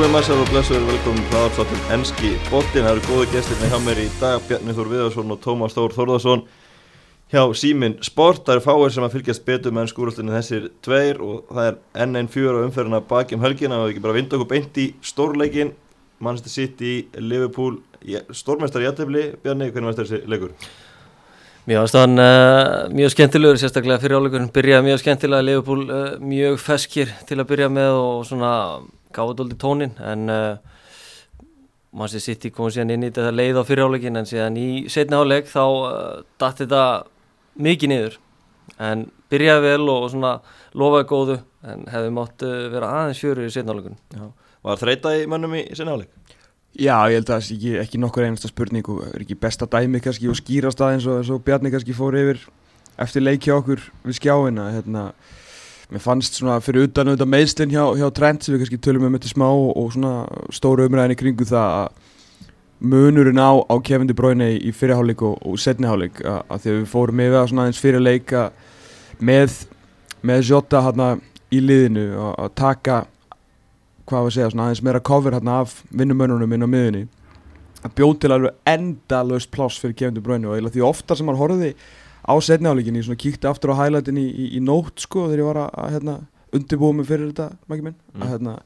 Góðið massar og blessuður velkomum hraðarstáttum Enski Bóttin. Það eru góðu gestirni hjá mér í dag, Bjarni Þór Viðarsson og Tómas Þór Þórðarsson hjá Símin Sport. Það eru fáir sem að fylgjast betur með ennskúrastinu þessir tveir og það er enn á umferðina baki um helgina og ekki bara vinda okkur beint í stórleikin. Manchester City, Liverpool, stórmestari jættefli. Bjarni, hvernig varst þessi leikur? Mér finnst hann uh, mjög skemmtilegur, sérstaklega fyrir áleikurinn. Byrjaði mjög skemmtilega, Liverpool uh, mjög feskir til að byrja með og svona gáði doldi tónin en uh, mann sé sitt í komið síðan inn í þetta leið á fyrirálegin en síðan í setni áleg þá uh, dætti þetta mikið niður. En byrjaði vel og svona lofaði góðu en hefði mátt uh, vera aðeins fjöru í setni álegun Var þreita í mönnum í setni áleg? Já, ég held að það er ekki, ekki nokkur einasta spurning og er ekki besta dæmi kannski og skýrast aðeins og, og Bjarni kannski fór yfir eftir leikja okkur við skjáina hérna mér fannst svona fyrir utan auðvitað meðslinn hjá, hjá Trent sem við kannski tölum um þetta smá og, og svona stóru umræðinni kringu það að munurinn á, á kefundi bróinni í fyrirháleik og, og setniháleik að, að við fórum yfir að svona aðeins fyrirleik með, með Jota hérna í liðinu að, taka hvað var að segja svona aðeins meira cover hérna af vinnumönunum inn á miðunni að bjóð til alveg endalöst pláss fyrir kefundi bróinni og því ofta sem maður horfiði á setniáleikinni, svona kíkti aftur á hælætin í, í, í nótt sko þegar ég var að, að hérna, undirbúa mig fyrir þetta mækki minn, mm. að hérna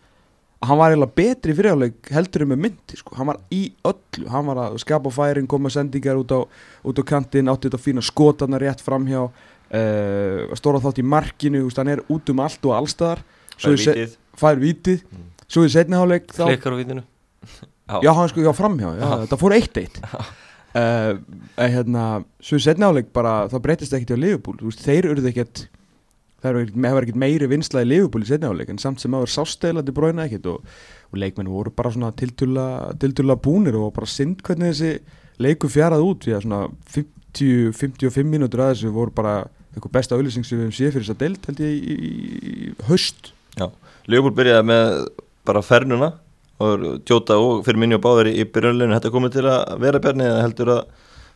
að hann var eiginlega betri fyriráleik heldur með myndi sko, hann var í öllu hann var að skapa færing, koma sendingar út á, út á kantin, átti þetta fína skotana rétt framhjá uh, stóra þátt í markinu, hann er út um allt og allstaðar. Fær vitið. Mm. svo í setniháleik klikkar á vitinu já, hann sko, já framhjá, já, þetta fór eitt eitt Uh, hérna, svo setna áleik bara það breytist ekkert á Liverpool. Veist, þeir eruð ekkert það hefur ekkert meiri vinsla í Liverpool í setna áleik en samt sem aður sásteilandi bróina ekkert og, og leikmenn voru bara svona tildulla búnir og bara synd hvernig þessi leiku fjarað út því að svona 50-55 mínútur að þessu voru bara eitthvað besta auðlýsing sem við hefum séð fyrir þess að deilt held ég í, í, í höst Já, Liverpool byrjaði með bara fernuna og Jóta og fyrir minni og báður í byrjunleginu þetta komið til að vera bjarni eða heldur að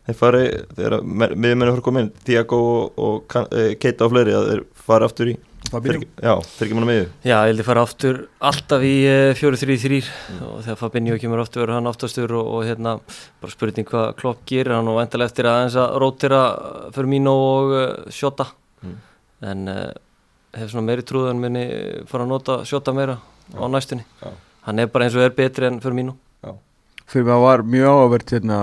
þeir fari þegar miðjumennir fyrir komin Tiago og, og e, Keita og fleiri að þeir fari aftur í Fabinho Já, þeir ekki manna miðju. Já, ég held að fara aftur alltaf í 4-3-3 mm. og þegar Fabinho kemur aftur verður hann aftastur og, og hérna bara spurning hvað Klopp gerir. Hann og endalega eftir að eins að rótira fyrir mín og uh, Shota mm. en uh, hef svona meiri trúðan minni fara að nota Shota meira á næstunni. Já hann er bara eins og er betri enn fyrir mínu Já. fyrir mig að var mjög áhugavert hérna,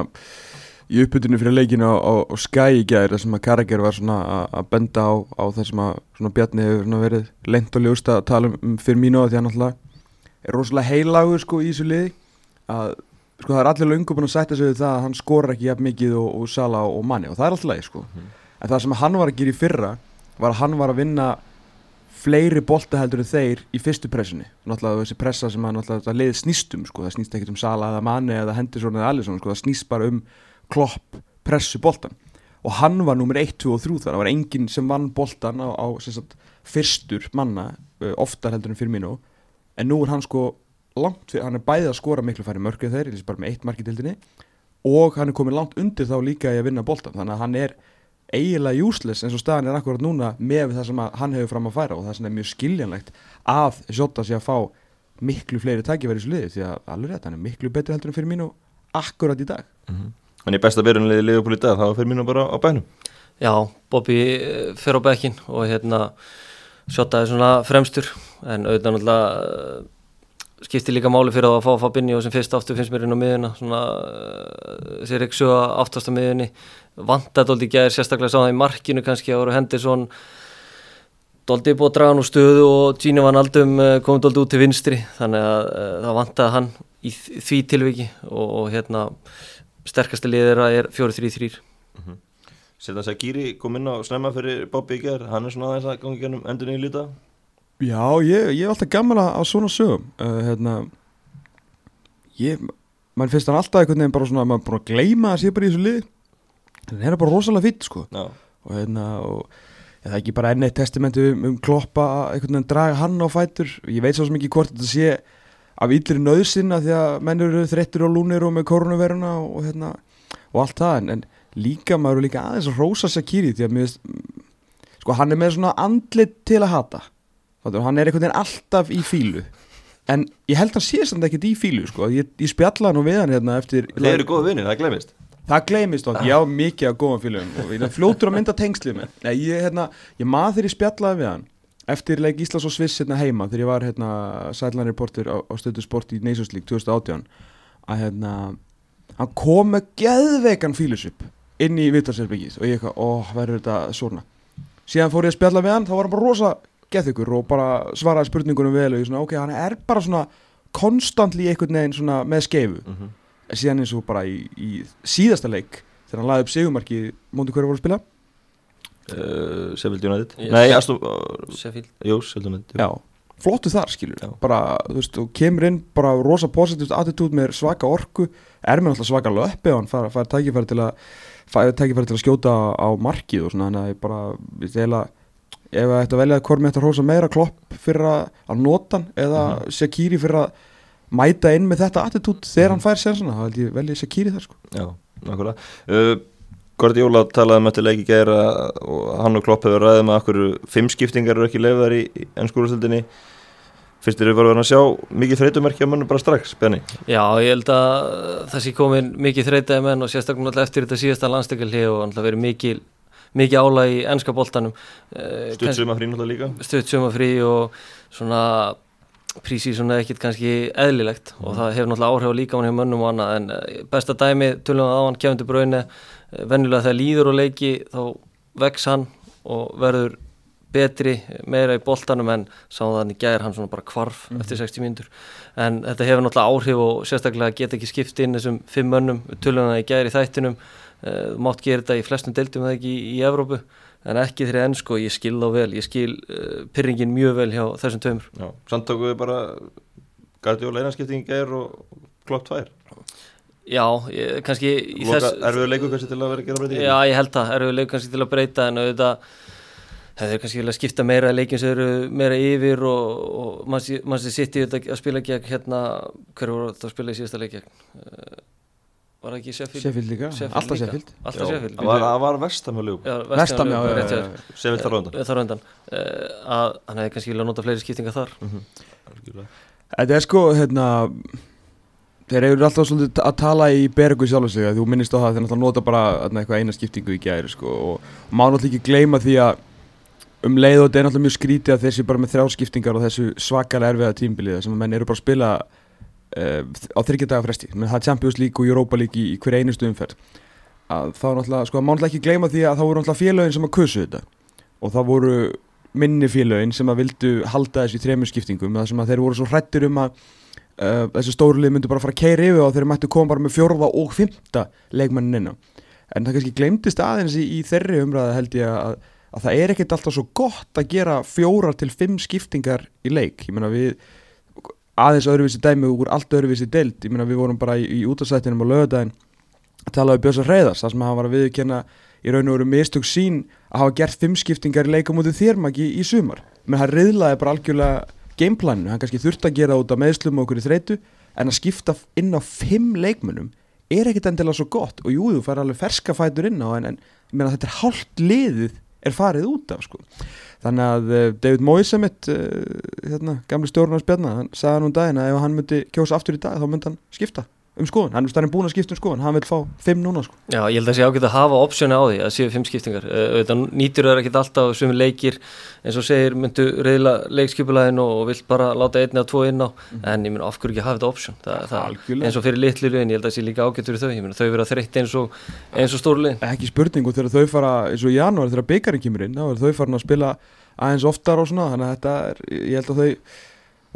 í uppbytunni fyrir leikinu á, á, á Sky í gæri þar sem að Karagér var svona að benda á, á það sem að Bjarni hefur verið lengt og ljóst að tala um fyrir mínu að því hann alltaf er rosalega heilagur sko í þessu liði að sko það er allir lungu búin að setja sig við það að hann skor ekki jafn mikið og, og Sala og Manni og það er alltaf leið sko mm. en það sem hann var að gera í fyrra var að hann var að vinna fleiri bolta heldur en þeir í fyrstu pressunni. Náttúrulega þessi pressa sem að náttúrulega leið snýstum sko, það snýst ekkert um Sala eða Mane eða Henderson eða Alisson, sko, það snýst bara um klopp pressu boltan og hann var nummer 1, 2 og 3 þar það var enginn sem vann boltan á, á sagt, fyrstur manna oftar heldur en fyrir mínu en nú er hann sko langt fyrir, hann er bæðið að skora miklu færi mörgum þeir, bara með eitt mark í tildinni og hann er komið langt undir þá líka í að vinna boltan þannig að hann er eiginlega useless eins og staðan er akkurat núna með það sem hann hefur fram að færa og það sem er mjög skiljanlegt að Jota sé að fá miklu fleiri tækifæri í sluði því að alveg rétt, hann er miklu betur heldur en fyrir mínu akkurat í dag mm -hmm. Þannig besta verðunlega í liðupúli í dag það var fyrir mínu bara á bænum Já, Bobby eh, fer á bekkin og hérna Jota er svona fremstur en auðvitað náttúrulega skipti líka máli fyrir að fá Fabinho sem fyrst aftur finnst mér inn á miðuna svona uh, sér ekki svo aftast á miðunni vantat Doldi Gjær sérstaklega sá það í markinu kannski að voru Henderson Doldi búið að draga nú stöðu og Gino Van Aldum uh, kom Doldi út til vinstri. Þannig að uh, það vantaði hann í því tilviki og, og hérna sterkasti liðira er 4-3-3 mm -hmm. Settan Sagiri kom inn á snemma fyrir Bobby Gjær hann er svona aðeins að gangi gennum endur nýju lítið Já, ég, ég er alltaf gammal á svona sögum. Uh, hérna ég, mann finnst hann alltaf einhvern veginn bara svona, maður bara gleyma að sé bara í þessu lið en það er bara rosalega fýtt sko. Já. og hérna og ja, það er ekki bara enn eitt testamentu um, um kloppa einhvern veginn draga hann á fætur. Ég veit svo mikið hvort þetta sé af yllir nöðsinn að því að mennur eru þrettir og lúnir og með koronaviruna og, hérna og allt það. En, en líka maður eru líka aðeins að rosa Sakiri því að mér sko hann er með svona andlit til að hata hann er einhvern veginn alltaf í fílu en ég held að sé samt ekkert í fílu sko. ég, ég spjallaði nú við hann hérna eftir Þeir eru góða vinnir, það glemist það gleymist okkur, ég á mikið og ég er fljótur að mynda tengslið með. Nei, ég, hérna, ég maður þegar ég spjallaði við hann eftir leik Íslands og Sviss hérna heima þegar ég var hérna sætlan reporter á, á stöðu sport í Nations League 2018 að hérna hann kom með geðveikan fílusup inn í Vittarserbyggis og ég eitthvað, ó, verður þetta svona? Síðan fór ég að spjalla við hann, þá var hann bara rosa geðveikur og bara svaraði spurningunum vel og ég svona, ok, hann er bara svona konstantli einhvern veginn svona með skeifu. Mm -hmm. síðan eins og bara í, í síðasta leik þegar hann laði upp segumarki móti hverju voru að spila? Uh, Sheffield United. Yes. Nei, Aston uh, Sheffield. Jú, Sheffield United Já, flottu þar skilur Já. bara, þú veist, og kemur inn bara rosa positivt attitút með svaka orku. Er með alltaf svaka löppi og hann fær, fær tækifæri til að fær tækifæri til að skjóta á markið og svona, þannig að ég bara, við ef það ætti að velja hvort með þetta hrósa meira klopp fyrir að, að nota hann eða Mhm. Shakiri fyrir að mæta inn með þetta attitút þegar hann fær sér svona, þá held ég velja Shakiri þar sko. Já, nákvæmlega. Uh, Guardiola talaði um þetta leik í gæra og hann og Klopp hefur ræðið með okkur fimm skiptingar eru ekki leiðar í, í ennskúrastildinni Fyrst eru bara verið að sjá mikið þreytumerki á mönnum bara strax, Benny Já, ég held að það sé komin mikið þreytaði menn og sérstaklega náttúrulega eftir þetta síðasta landstökkalli og náttúrulega verið mikið, mikið ála í ennska boltanum. Eh, Stutt suma frí náttúrulega líka. Stutt sumafrí og svona prísi svona ekkit kannski eðlilegt og það hefur náttúrulega áhrif á líka mann hjá mönnum og annað en eh, besta dæmi tölum við á hann kefndi brauni venjulega þegar líður og leiki þá vex hann og verður betri, meira í boltanum en sáðan þannig gæðir hann svona bara kvarf eftir 60 mínútur. En þetta hefur náttúrulega áhrif og sérstaklega geta ekki skipt inn þessum fimm mönnum, tölum það í gæðir í þættinum uh, mátt gera þetta í flestum deildum eða ekki í, í Evrópu en ekki þegar enn sko, ég skil þá vel. Ég skil uh, pyrringin mjög vel hjá þessum tveimur. Já, samt tókuðu bara Guardiola einanskiptingi gæra og Klopp tvær? Já, ég, kannski Erfiður leikur kannski til að vera að gera breytingar? Já, ég held það, erum við leik kannski til að breyta en auðvitað hefur kannski vilja skipta meira leikjum sem eru meira yfir og, og mann sem sitt í þetta að spila gegn hérna, hver voru þetta að spila í síðasta leik gegn? Uh, var það ekki Sheffield? Sheffield líka, Sheffield alltaf. Sheffield Alltaf Sheffield Það var, það var vestam hjá Ljúb Já, Vestam, já, Liverpool, já, rétt hjá já, þér. já. Sheffield þar á undan Eh, þar á undan uh, að hann hefði kannski vilja nota fleiri skiptingar þar Algjörlega. Þetta er sko, hérna Þeir eru alltaf svolítið að tala í bergu sjálf sig að þú minnist á það þeir náttúrulega nota bara eitthvað eina skiptingu í gæri sko, og má náttúrulega ekki gleyma því að um leið og þetta er náttúrulega mjög skrítið að séu bara með þrjá skiptingar og þessu svakalega erfiða tímbilið sem að menn eru bara að spila á þryggja daga fresti menn það er Champions League og Europa League í, í hver einustu umferð að þá náttúrulega, sko, má náttúrulega ekki gleyma því að það voru náttúrulega félögin sem að kusu þetta. Og það voru minni félögin sem að vildu halda þessu í þremur skiptingum það sem að þeir voru svo hrættir um að uh, þessu stóru lið myndu bara fara að keira yfir og þeir mættu koma bara með fjórða og fymta leikmannin inn á en það kannski glemdist aðeins í, í þeirri umræða held ég að, að það er ekkert alltaf svo gott að gera fjórar til fimm skiptingar í leik. Ég meina við aðeins öðruvísi dæmi úr allt öðruvísi deild. Ég meina við vorum bara í, í útastættinum á lögadaginn að tala við Björsa Reyðars þar sem hann var að viðkenna í raun og veru mistök sín að hafa gert fimm skiptingar í leikamótið þérmaki í sumar. Menn hann reyðlaði bara algjörlega gameplaninu, hann kannski þurfti að gera út af meðslum okkur í þreytu en að skipta inn á fimm leikmönnum er ekkit endilega svo gott. Og jú, þú fær alveg ferska fætur inn á en, en meina þetta er hálft liðið er farið út af sko. þannig að uh, David Moisemitt uh, hérna, gamli stjórnars bjarnar hann sagði hann um daginn að ef hann myndi kjósa aftur í dag þá myndi hann skipta um skoðun, hann er búin að skipta um skoðun. Hann vil fá fimm núna sko. Já, ég held að sé ágætt að hafa optioni á því að séu fimm skiptingar. Uh, auðvitað nýtur það ekkert alltaf sumi leikir. Eins og segir myndu reyðla leikskipulæðin og vilt bara láta einni eða tvo inn á. En ég meina af hverju ekki hafa þetta option? Það, það, eins og fyrir litlu liðin, ég held að sé líka ágætt fyrir þau. Ég meina þau vera þreytt eins og, eins og stóru liðin. Ekki spurning og þegar þau fara eins og í janúar þegar byggarinn kemur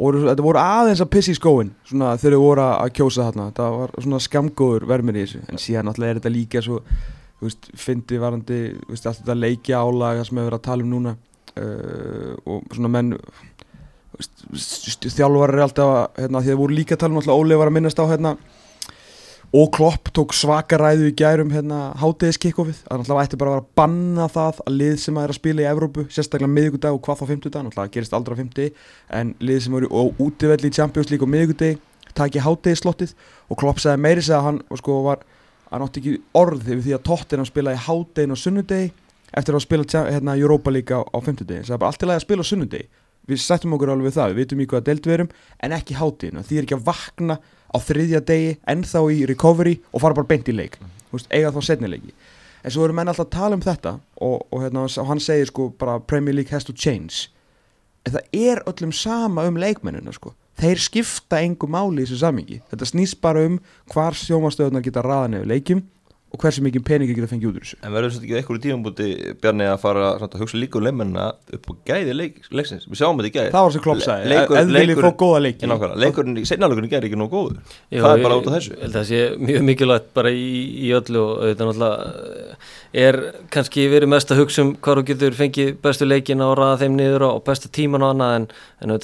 og þetta voru, aðeins að pissi í skóin svona þegar þau voru að kjósa þarna. Þetta var svona skamgóður vermir í þessu. En síðan náttúrulega er þetta líka svo fyndi varandi veist, allt þetta leikja álaga sem við verðum að tala um núna. Uh, og svona menn veist, st- þjálfarar er alltaf að, hérna, því það voru líka að tala um alltaf Óli var að minnast á hérna og Klopp tók svaka ræðu í gærum hérna hátegiskikkofið að náttúrulega ætti bara að vera að banna það að lið sem að er að spila í Evrópu sérstaklega miðvíkudag og hvað þá fimmtudag náttúrulega gerist á fimmti en lið sem eru og útivelli í Champions League og miðvíkudag taki hátegislottið og Klopp sagði meiri segja að hann sko var hann átti ekki orð yfir því að Tottenham spila í hádegin og sunnudegi eftir að spila hérna, Europa League á, á fimmtudegi. Sagði bara allt lagi að spila á sunnudegi. Við settum okkur alveg það, við vitum í hvaða deild við erum en ekki hátíðina, því er ekki að vakna á þriðja degi, ennþá í recovery og fara bara beint í leik, þú veist, eiga þá setni leiki, en svo eru menn alltaf að tala um þetta og, og, hérna, hann segir sko bara Premier League has to change. En það er öllum sama um leikmennina sko, þeir skipta engu máli í þessu samingi, þetta snýst bara um hvar sjómastöðunar geta raðan yfir leikjum og hversu mikið peningi geta fengið út úr þessu? En verður þetta ekki eitthvað í tímabúti Bjarni að fara að hugsa líka um leimennina upp á gæði leik, leiksins, við sjáum þetta í gæði. Það var sem Klopp sagði, þið viljið fá góða leiki. Leikurinn í seinalökunni gæði ekki nóg góður. Jú, Það er bara út af þessu. að það sé mjög mikilvægt bara í, í öllu og þetta náttúrulega eh, er kannski verið mest að hugsa um hvað þú getur fengið bestu leikin og ræða þeim niður og besta tíman og annað en, en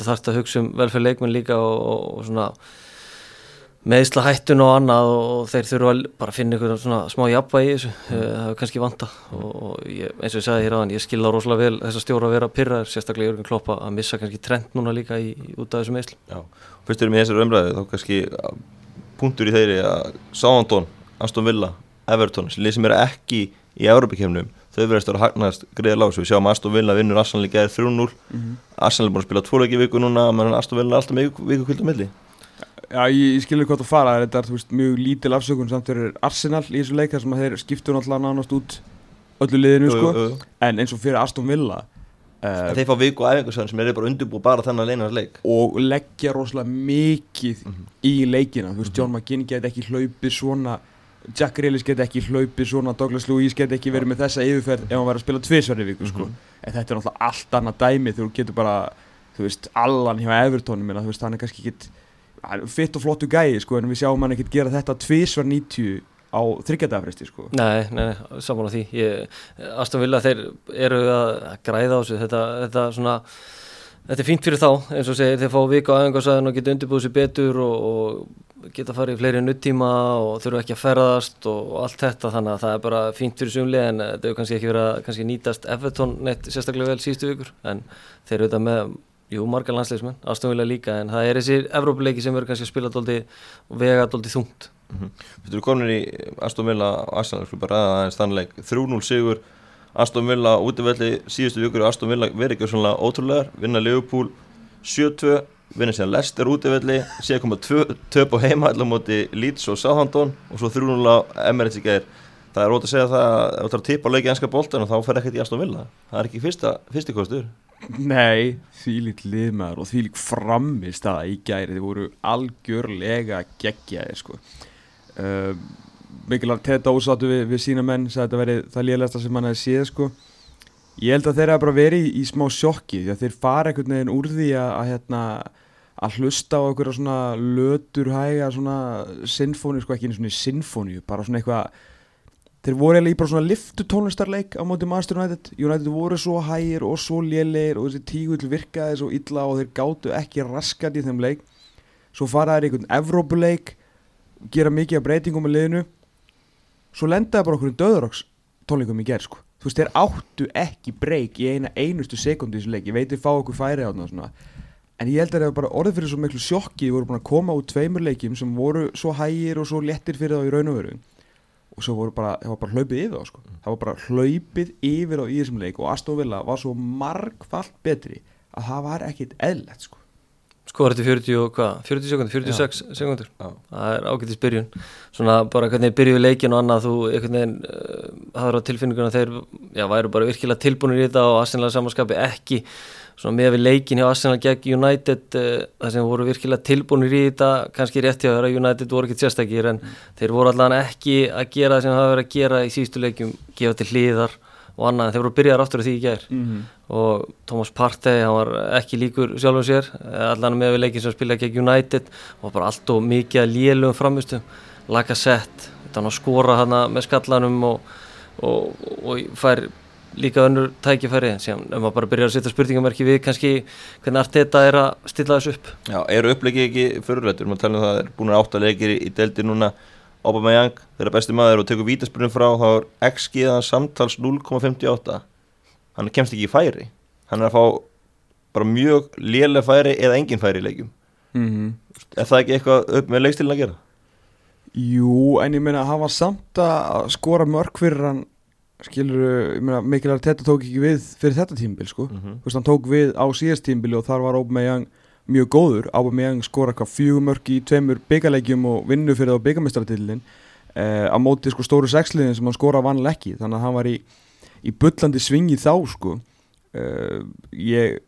meðsla hættun og annað og þeir þurfa bara að finna einhvern svona smá jafnvægi í þessu, Eh, það er kannski vanta og, og ég, eins og ég sagði hér aðan, ég skilða rosalega vel þess að stjóra að vera pyrraður, sérstaklega Jörgur Kloppa að missa kannski trend núna líka í, í, út af þessu meðsl Já, fyrst erum við í þessari umræði þá kannski punktur í þeirri að Sándón, Aston Villa, Everton sem lið sem eru ekki í Európa-kemnum þau verðast að hagnast greiða lágs við sjáum Aston Villa vinnur Arsenal í gæðir 3-0 Arsenal er búin að spila tvo leiki í viku núna menn Aston Villa er alltaf með viku, viku kvöldu milli Já, ég, ég skilur hvað þú fara, þetta er veist, mjög lítil afsökun samt fyrir Arsenal í þessu leik þar sem að þeir skiptu náttúrulega nánast út öllu liðinu sko, Jú, jú, en eins og fyrir Aston Villa uh, þeir fá viku og æfingarsöðin sem eru bara undirbúið bara þennan leinars leik. Og leggja rosalega mikið Mhm. í leikina, þú veist, John McGinn get ekki hlaupið svona Jack Grealish get ekki hlaupið svona, Douglas Lewis get ekki verið með þessa yfirferð ef hann væri að spila tvisverði viku sko. Mhm. en þetta er náttúrulega allt annað dæmi. Þegar þú getur bara, þú veist, Allan hjá Evertónum, þú veist, hann er kannski ekki hann er fitt og flottu gæi, sko, en við sjáum hann ekkert gera þetta tvisvar 90 á þryggjadafresti, sko. Nei, nei, nei, saman á því Aston Villa, þeir eru að græða á þessu þetta, þetta svona þetta er fínt fyrir þá, eins og segir þeir fá viku á aðengarsæðin og geta undirbúið sér betur og, og geta farið í fleiri nuttíma og þurfa ekki að ferðast og, og allt þetta, þannig að það er bara fínt fyrir sumli en þetta hefur kannski ekki verið að nýtast Everton neitt sérstaklega vel síðustu vikur. En þeir eru þetta með Jú, margar landsleismenn, Aston Villa líka en það er þessi Evrópuleiki sem verður kannski að spila dóldi og vega dóldi þungt. Í Aston Villa og Arsenal fyrir bara ræða aðeins þann leik. 3-0 sigur Aston Villa útivelli síðustu vikur og Aston Villa verið ekki svona ótrúlegar vinna Liverpool 7-2 vinna síðan Leicester útivelli síðan koma töp á heima allar móti Leeds og Southampton og svo 3-0 á Emirates í gæðir það er rót að segja það að þú að og í það er ekki fyrsta, fyrsti kostur Nei, þvílík liðmaður og þvílík framist að í gæri þið voru algjörlega geggjaðir sko. uh, Mikil Arteta ósáttu við, við sína menn sagði þetta veri það lélegasta sem hann hefði séð sko. Ég held að þeir hafa bara verið í, í smá sjokki því að þeir fara einhvern veginn úr því að, að, hérna, að hlusta á einhverja svona lötur hæga svona sinfóni, sko ekki einu svona sinfóni bara svona eitthvað þeir voru eiginlega í bara svona liftu tónlistarleik á móti Master United. United voru svo hægir og svo lélegir og þessi tígull virkaði svo illa og þeir gátu ekki raskat í þeim leik. Svo fara þeir einhvern Evrópuleik gera mikið af breytingum með liðinu. Svo lendaði bara okkur döðaroks tónleikum í gerð sko. Þú veist þeir áttu ekki breyk í eina einustu sekundi í þessu leik. Ég veit þeir fá okkur færi á svona. En ég held að það var bara orðið fyrir svo miklu sjokki. Þeir voru búin að koma út tveimur leikjum sem voru svo hægir og svo léttir fyrir þá í raun og veru og svo voru bara, það var bara hlaupið yfir þá sko. það var bara hlaupið yfir á í þessum leik og Aston Villa var svo margfalt betri að það var ekkit eðlert sko. Sko var þetta 40 og hvað? 40 sekundur, 46 sekundur Já. Það er ágættis byrjun Svona bara hvernig byrjuðu leikin og annað þú einhvern veginn uh, hafður á tilfinninguna þeir já, væru bara virkilega tilbúinir í þetta og Arsenal samanskapi ekki svona með við leikin hjá Arsenal gegn United uh, þar sem voru virkilega tilbúinir í þetta kannski rétt hjá þeirra, United voru ekki sérstakir en þeir voru allan ekki að gera það sem það hafa verið að gera í síðustu leikjum gefa til hliðar og annað. En þeir voru byrjar aftur á því í gær. Mm -hmm. og Thomas Partey, hann var ekki líkur sjálfum sér, allan með við leikin sem spila gegn United og bara allt og mikið að lélugum framistum Lacazette, þetta hann að skora hana með skallanum og, og, og fær líka önnur tækifæri sem ef maður bara byrjar að setja spurningamerki við kannski hvernig Arteta er að stilla þessu upp? Já, eru upplegið ekki fyrirrættur, maður tala um það, það er búin að átta leikir í, delti núna. Aubameyang, þeirra besti maður og tekur vítaspurning frá, þá er XG að samtals 0,58 hann kemst ekki í færi. Hann er að fá bara mjög lélega færi eða engin færi í leikjum. Er það ekki eitthvað upp með leikstilin að gera? Jú, en ég meina hann var samt að skora mörg fyrir hann skilur, Mikkel Arteta tók ekki við fyrir þetta tímbil, sko. Mhm. Þú veist, hann tók við á síðast tímbili og þar var Aubameyang mjög góður. Aubameyang skora hvað fjögumörk í tveimur byggarleikjum og vinnu fyrir þá byggarmestratillin eh, á móti sko stóru sexliðin sem hann skora vanlega ekki þannig að hann var í, í bullandi svingi þá sko. Eh, ég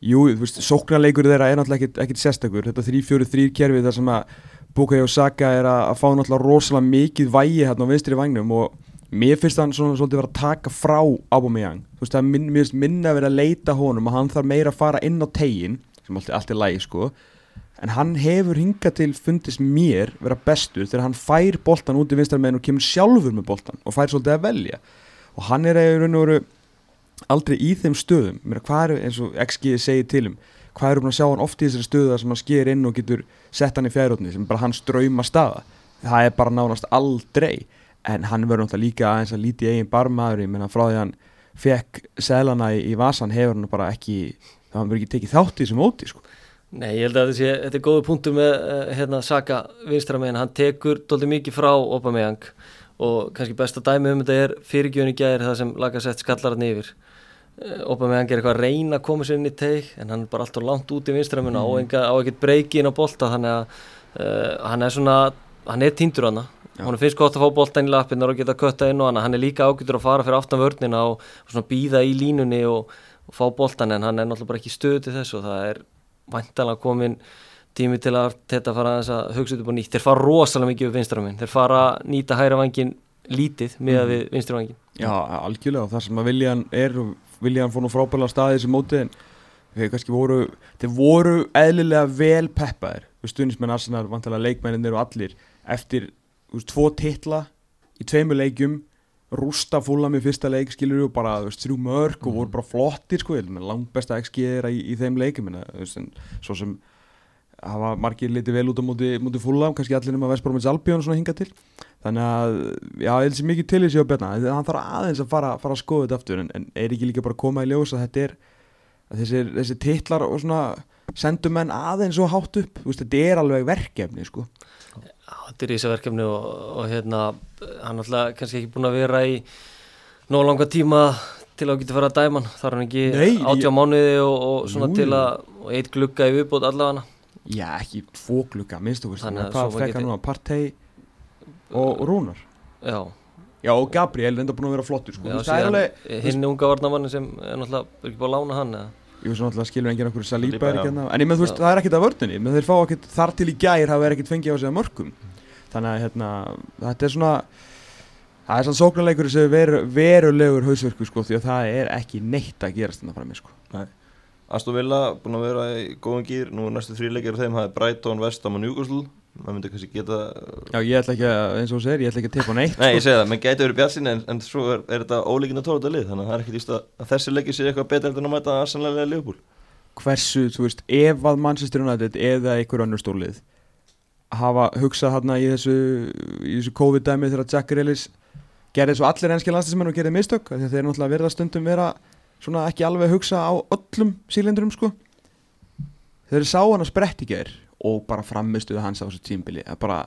jú, þú veist, sóknarleikur þeirra er náttúrulega ekkit, ekkit sérstakur. Þetta 3-4-3 kerfi þar sem að Bukayo Saka er að, að fá náttúrulega rosalega mikið vægi hérna á vinstri vagnum og mér finnst hann svona svolítið vera að taka frá Aubameyang, þú veist það er minn, mér finnst minna að vera að leita honum og hann þarf meira að fara inn á tegin, sem allt, allt er lægi sko, en hann hefur hingað til fundist mér vera bestur þegar hann fær boltan út í vinstarmeðin og kemur sjálfur með boltan og fær svolítið að velja. Og hann er eiginlega raun og veru aldrei í þeim stöðum. Mér, hvað er eins og XG segir til um hvað eru búin að sjá hann oft í þessari stöðu þar sem hann sker inn og getur sett hann í fjæðrótni sem er bara hans drauma staða það er bara nánast aldrei en hann verður náttúrulega líka aðeins að líti eigin barmaður, ég menna frá því hann fekk selana í, í vasan hefur hann bara ekki, það hann verður ekki tekið þátt í þessu móti sko. Nei, ég held að sé, þetta er góðu punktur með uh, hérna, Saka vinstra meginn, hann tekur doldið mikið frá Aubameyang og kannski besta dæmi um þetta er fyrirgjöðin í gæðir það sem laga sett skallar hann yfir uh, Aubameyang er eitthvað að reyna að koma sér inn í teig en hann er bara alltaf langt út í vinstra meginn mm. á, ekkert breyki inn á bolta þannig að uh, hann er svona hann er týndur hana hún finnst gott að fá bolta inn í lappinnar og geta kötta inn og hana hann er líka ágætur að fara fyrir aftan vörnina og, og býða í línunni og, og fá boltan en hann er náttúrulega bara ekki stöðu til þess og það er væntalega komin tími til að þetta fara að, að hugsa upp á nýtt. Þeir fara rosalega mikið við vinstraminn þeir fara að nýta hæra vangin lítið með mm. við vinstri vangin Já, algjörlega. Og það sem að Viljan er Viljan fór nú frábæla staði þessi móti en þeir kannski voru þeir voru eðlilega vel peppaðir stuðnismenn Arsenal, vantilega leikmenninir og allir eftir veist, tvo titla í tveimur leikjum rústa fúlam í fyrsta leik skilur við bara veist, þrjú mörg og voru bara flottir sko, langt besta XG er í, í þeim leikum svo sem hafa margir litið vel út á móti, móti fúlam kannski allir um að Vestbrómins Albjörn svona hinga til. Þannig að, já, ég held sér mikið til sig á björna, hann þarf aðeins að fara, fara að skoða þetta aftur en, en er ekki líka bara að koma í ljós að þetta er að þessi, þessi titlar og svona sendur menn aðeins og hátt upp? Veist, þetta er alveg verkefni sko þetta er í þessu verkefni og, og hérna, hann alltaf kannski ekki búin að vera í nóg langa tíma til að geta fara að dæma hann, þar er hann ekki átjá ég- mánuði og, og svona Jú, til að, eitt glugga í viðbót allavega. Já, ekki tvo glugga, minnstu Þannig að Hvað svo fekk geti- hann nú að Partey og Rúnar. Já, Já, og Gabriel enda búin að vera flottur sko. já Það er alveg, hinn unga varnamanni sem er náttúrulega ekki búin að lána hann eða? Ég veist náttúrulega skilur enginn okkur Saliba, er ekki hérna. En ég með þú veist, það er ekkert að vördunni menn þeir fá ekkert þar til í gær hafa ekkert fengið á sig að mörgum Þannig að hérna, þetta er svona Það er svona sóknarleikur sem veru, verulegur hausverku sko, því að það er ekki neitt að gerast þetta frammi sko. Aston Villa búin að vera í góðan gýr nú er næstu þrý leikir af þeim það er Brighton, Vestham og Newcastle. Maður myndi kannski geta Já, ég ætla ekki að, eins og þú segir, ég ætla ekki að teipa neitt Nei, ég sko. segi það, menn gæti verið bjartsinni en, en svo er, er þetta ólíkinn að þetta lið þannig að það er ekki líst að, að þessi leikir sé eitthvað betra en að mæta eða Liverpool. Hversu, þú veist, ef að Manchester United eða einhver önnur stólið hafa hugsað hérna í þessu í þessu COVID-dæmi þegar Jack Grealish gerði svo allir enski landslismenn og gerði mistök að þeir náttúrulega verða stundum vera svona ekki alveg hugsa á öllum sílendurum sko þeir sá hann að sprett í ger og bara framistuðu hans á þessu tímbili að bara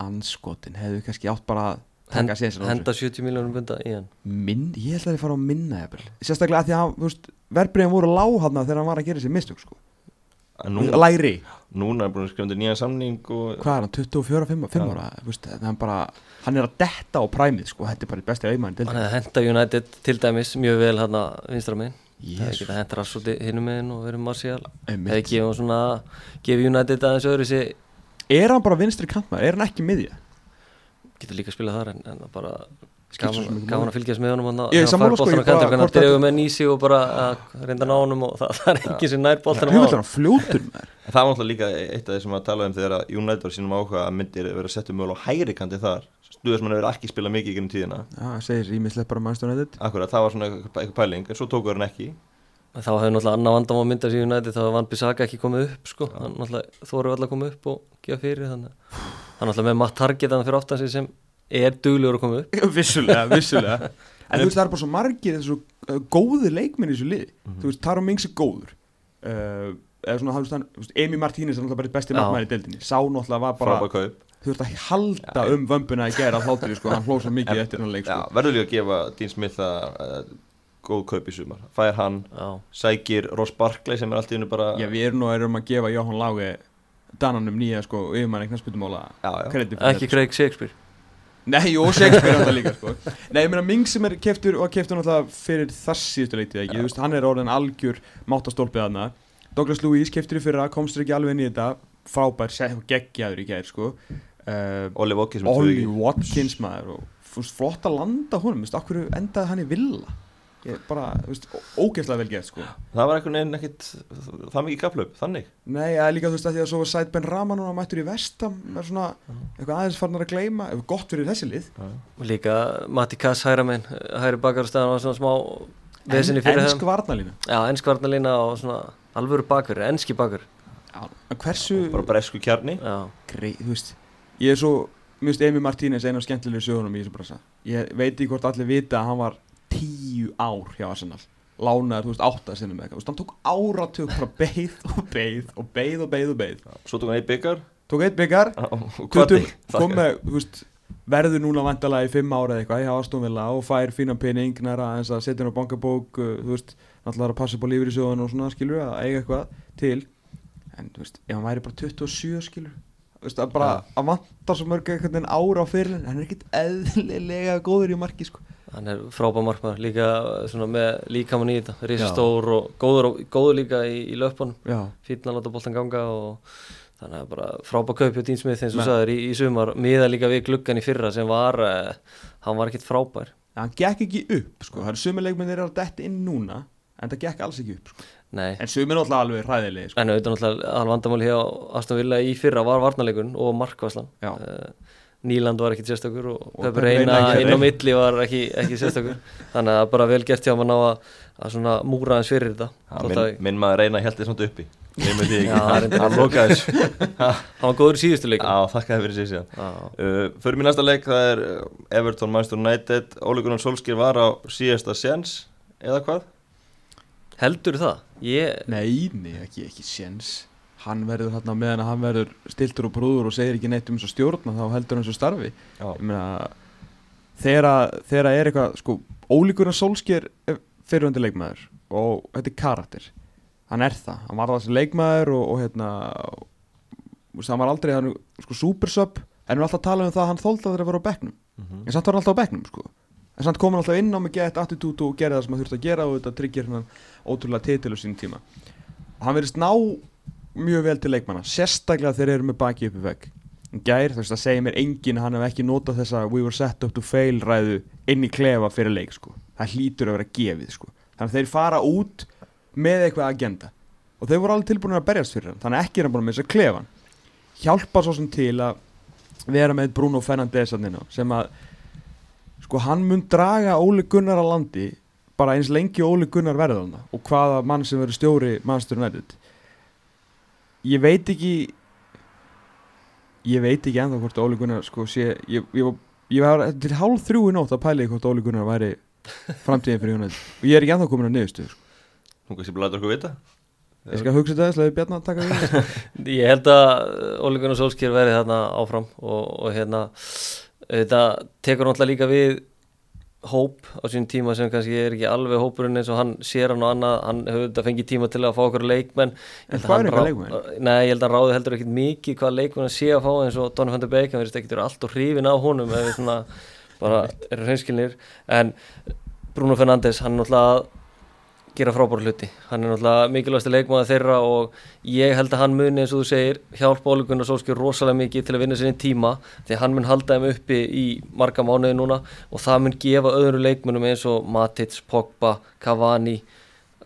anskotin hefðu kannski átt bara að taka sér sér Henda 70 miljónum bunda í hann Minn, ég held að þið fara á minna jafnvel. sérstaklega að því að verbreyðin voru lág hann þegar hann var að gera sér mistök sko. En nú, læri, núna er búin að skrifa undir nýjan samning og hvað er hann, 24, 5, 5 Já. ára? Veist, hann, bara, hann er að detta á præmið sko. þetta er bara besti auðmann Hann hefði henda United til dæmis mjög vel hann að vinstra megin. Það hefði getað henda Rassúti hinnum megin og verið einmitt. Hefði gefið hann svona, gefið United aðeins öðru sér. Er hann bara vinstri kantmaður, er hann ekki miðja Getur líka að spila þar en, en bara Ekki máli. að fylgjast með honum hann Ég er sammála, sko, ég bara- Hann dregur að- með nýsi og bara að reynda að ná honum og það, það er enginn sem nær boltanum Jú, á er hann? fljótur maður. En það var náttúrulega líka eitt af því sem að tala um þegar að United var sínum áhuga að myndir vera settum mögulega á hægri kanti þar. Hann hefur ekki spilað mikið í gennum tíðina. Já, segir ímislegt bara mannstur nættið Akkurat, það var svona eitthvað pæling en svo tókur hann ekki. Þá hefur náttúrulega annað vandam á myndast í United þá hefur Van Bissaka ekki komið upp sko. hann náttúrulega þóru alltaf að koma upp og gefa fyrir þannig að hann náttúrulega með Matt Target hann fyrir oftan sig sem er duglegur að koma upp? Vissulega, vissulega. En þú veist, það er bara svo margir þessu uh, góði leikminn í þessu lið Þú veist, Taro Mings er góður. Uh, eða svona, þú veist, veist, Emi Martínez er náttúrulega bara eitt besti Já. markmæri í deildinni. Sá náttúrulega var bara þú ert að halda um vömbuna í gera hlátri sko, hann hlóð svo mikið eftir hann leik Já, sko. verður líka að gefa Dean Smith að uh, góð kaup í sumar. Fær hann, Já, sækir Ross Barkley sem er allt í hennu bara Já, við erum nú erum að gefa Jóhann Láge Dananum nýja sko, yfirmann ekki þetta, Craig Shakespeare. sko. Nei, og Shakespeare hann það líka sko. Nei, ég meina Ming sem er keftur og keftur náttúrulega fyrir þess síðustu leitið ekki, þú veist, hann er orðin algjör máttastólpið þarna. Douglas Lewis keftur í fyrra, komstur ekki alveg inn í þetta. Frábær, geggjaður í gær sko. uh, Ollie Watkins Ollie Watkins maður og flott að landa honum, þú veist, okkur endaði hann í villa ég bara, þú veist, ógeðslega vel gert sko. Það var einhvern veginn ekkit það mikið kaplöp, þannig? Nei, er líka þú veist að því að svo var Sæt Ben Rama núna mættur í vestam er svona eitthvað aðeins farnar að gleyma eitthvað gott fyrir þessi lið. Og líka Matti Kass hæra megin hæri bakarstæðan var svona smá Ensk þeim varnalína Já, ennskvarnalína og svona alvöru bakur, ennski bakur. En hversu bara bresku kjarni. Já, grei, þú veist ég er svo, mér finnst Emi Martínez einu af skemmtilegri sögunum í þessu brasa. Ég veit ekki hvort allir vita að hann var tíu ár hjá Arsenal. Lánaður, þú veist, átta sinnum með eitthvað. Hann tók áratug bara beið og beið og beið og beið og beið. Svo tók hann eitt byggar tók eitt byggar kom með, þú veist verður núna vandalega í fimm ára eða eitthvað hjá Astonvilla og fær fínan pening næra eins að setja hann á bankabók uh, þú veist, náttúrulega að passa upp á lífur í sjóðan og svona skilur að eiga eitthvað til. En þú veist, ef hann væri bara 27 skilur þú veist, að bara að vanta svo mörg einhvern veginn ára á fyrir hann er ekkit eðlilega góður í marki sko hann er frábær markmaður líka svona með líkamann í þetta. Risastór og góður, og- góður líka í, í löpunum. Fínn að láta boltan ganga og þannig að bara frábær kaup hjá eins og Men- sagður í, í sumar. Miða líka við gluggan í fyrra sem var uh, hann var ekkit frábær. En hann gekk ekki upp sko, það er sumi leikmennir að detta inn núna en það gekk alls ekki upp sko. nei, en sumi er náttúrulega alveg hræðilegi sko. en auðvitað náttúrulega alveg vandamáli hjá Aston Villa í fyrra var varnarleikun og markvæslan uh, Nýland var ekkit sérstakur og, Og Peppi Reina ekki. inn á milli var ekki, ekki sérstakur. Þannig að bara vel gert hjá mann á að, að svona múra hans fyrir þetta. Þótt minn, að- minn maður reyna held svona uppi. Ekki, hann lokaði þessu. Hann var góður í síðustu leikum Já, þakkaði fyrir Já. uh, Fyrir mér næsta leik, það er uh, Everton Manchester United. Óli Gunnar Solskjær var á síðasta sjens eða hvað? heldur það? Ég, Nei, nei, ekki, ekki séns Hann verður þarna meðan að hann verður stiltur og brúður og segir ekki neitt um þess að stjórna þá heldur hann svo starfi. Þegar þegar er eitthvað sko, ólíkurinn Solskjær er fyrirhundi leikmaður og þetta er karakter. Hann er það, hann var þessi leikmaður og, og hérna og, hann var aldrei hann, sko, supersub en við erum alltaf að tala um það að hann þóldi að þeirra að vera á bekknum. Mhm. en samt var hann alltaf á bekknum sko. en samt kom hann alltaf inn á með gett attitút og gerði það sem hann þurfti að gera og þetta tryggir hann ótrúlega titil á sín tíma. Og hann verðist ná mjög vel til leikmanna sérstaklega þegar þeir eru með baki uppi vegg En gær, þú veist, það segir mér enginn hann hef ekki notað þessa we were set up to fail ræðu inn í klefa fyrir leik sko. það hlýtur að vera gefið sko. þannig að þeir fara út með eitthvað agenda og þeir voru alveg tilbúin að berjast fyrir hann þannig að ekki er hann búin að klefan hjálpa svo sem til að vera með Bruno Fernandes sem að sko hann mun draga Óli Gunnar að landi bara eins lengi Óli Gunnar verður hann og hvaða mann sem verður stjóri mannstur nættið ég veit ekki ég veit ekki ennþá hvort Óli Gunnar sko sé ég, ég, var- ég var til hálf þrjú í nótt að pæla í hvort Óli Gunnar væri framtíðin fyrir United og ég er ekki ennþá komin að niðurstu sko. Hún kannski bara láta okkur vita ég skal hugsa þetta að Bjarnar taka við sko. ég held að Óli Gunnar Solskjær verði þarna áfram og, og hérna þetta tekur náttúrulega líka við hóp á sín tíma sem kannski er ekki alveg hópurinn eins og hann sér hann og annað, hann hefur þetta fengið tíma til að fá okkur leikmenn. En að hvað hann er eitthvað leikmenn? Nei, ég held að hann ráði heldur ekkit mikið hvað leikmenn að sé að fá eins og Donny van der Beek. Hann verðist ekkit vera allt og hrifin á honum við svona bara erum hreinskilnir. En Bruno Fernandes hann náttúrulega að gera frábæra hluti. Hann er náttúrulega mikilvægasti leikmaður þeirra og ég held að hann muni eins og þú segir hjálpa Óli Gunnar Solskjör rosalega mikið til að vinna sinni tíma því hann mun halda þeim uppi í marga mánuði núna og það mun gefa öðru leikmennum eins og Matic, Pogba, Cavani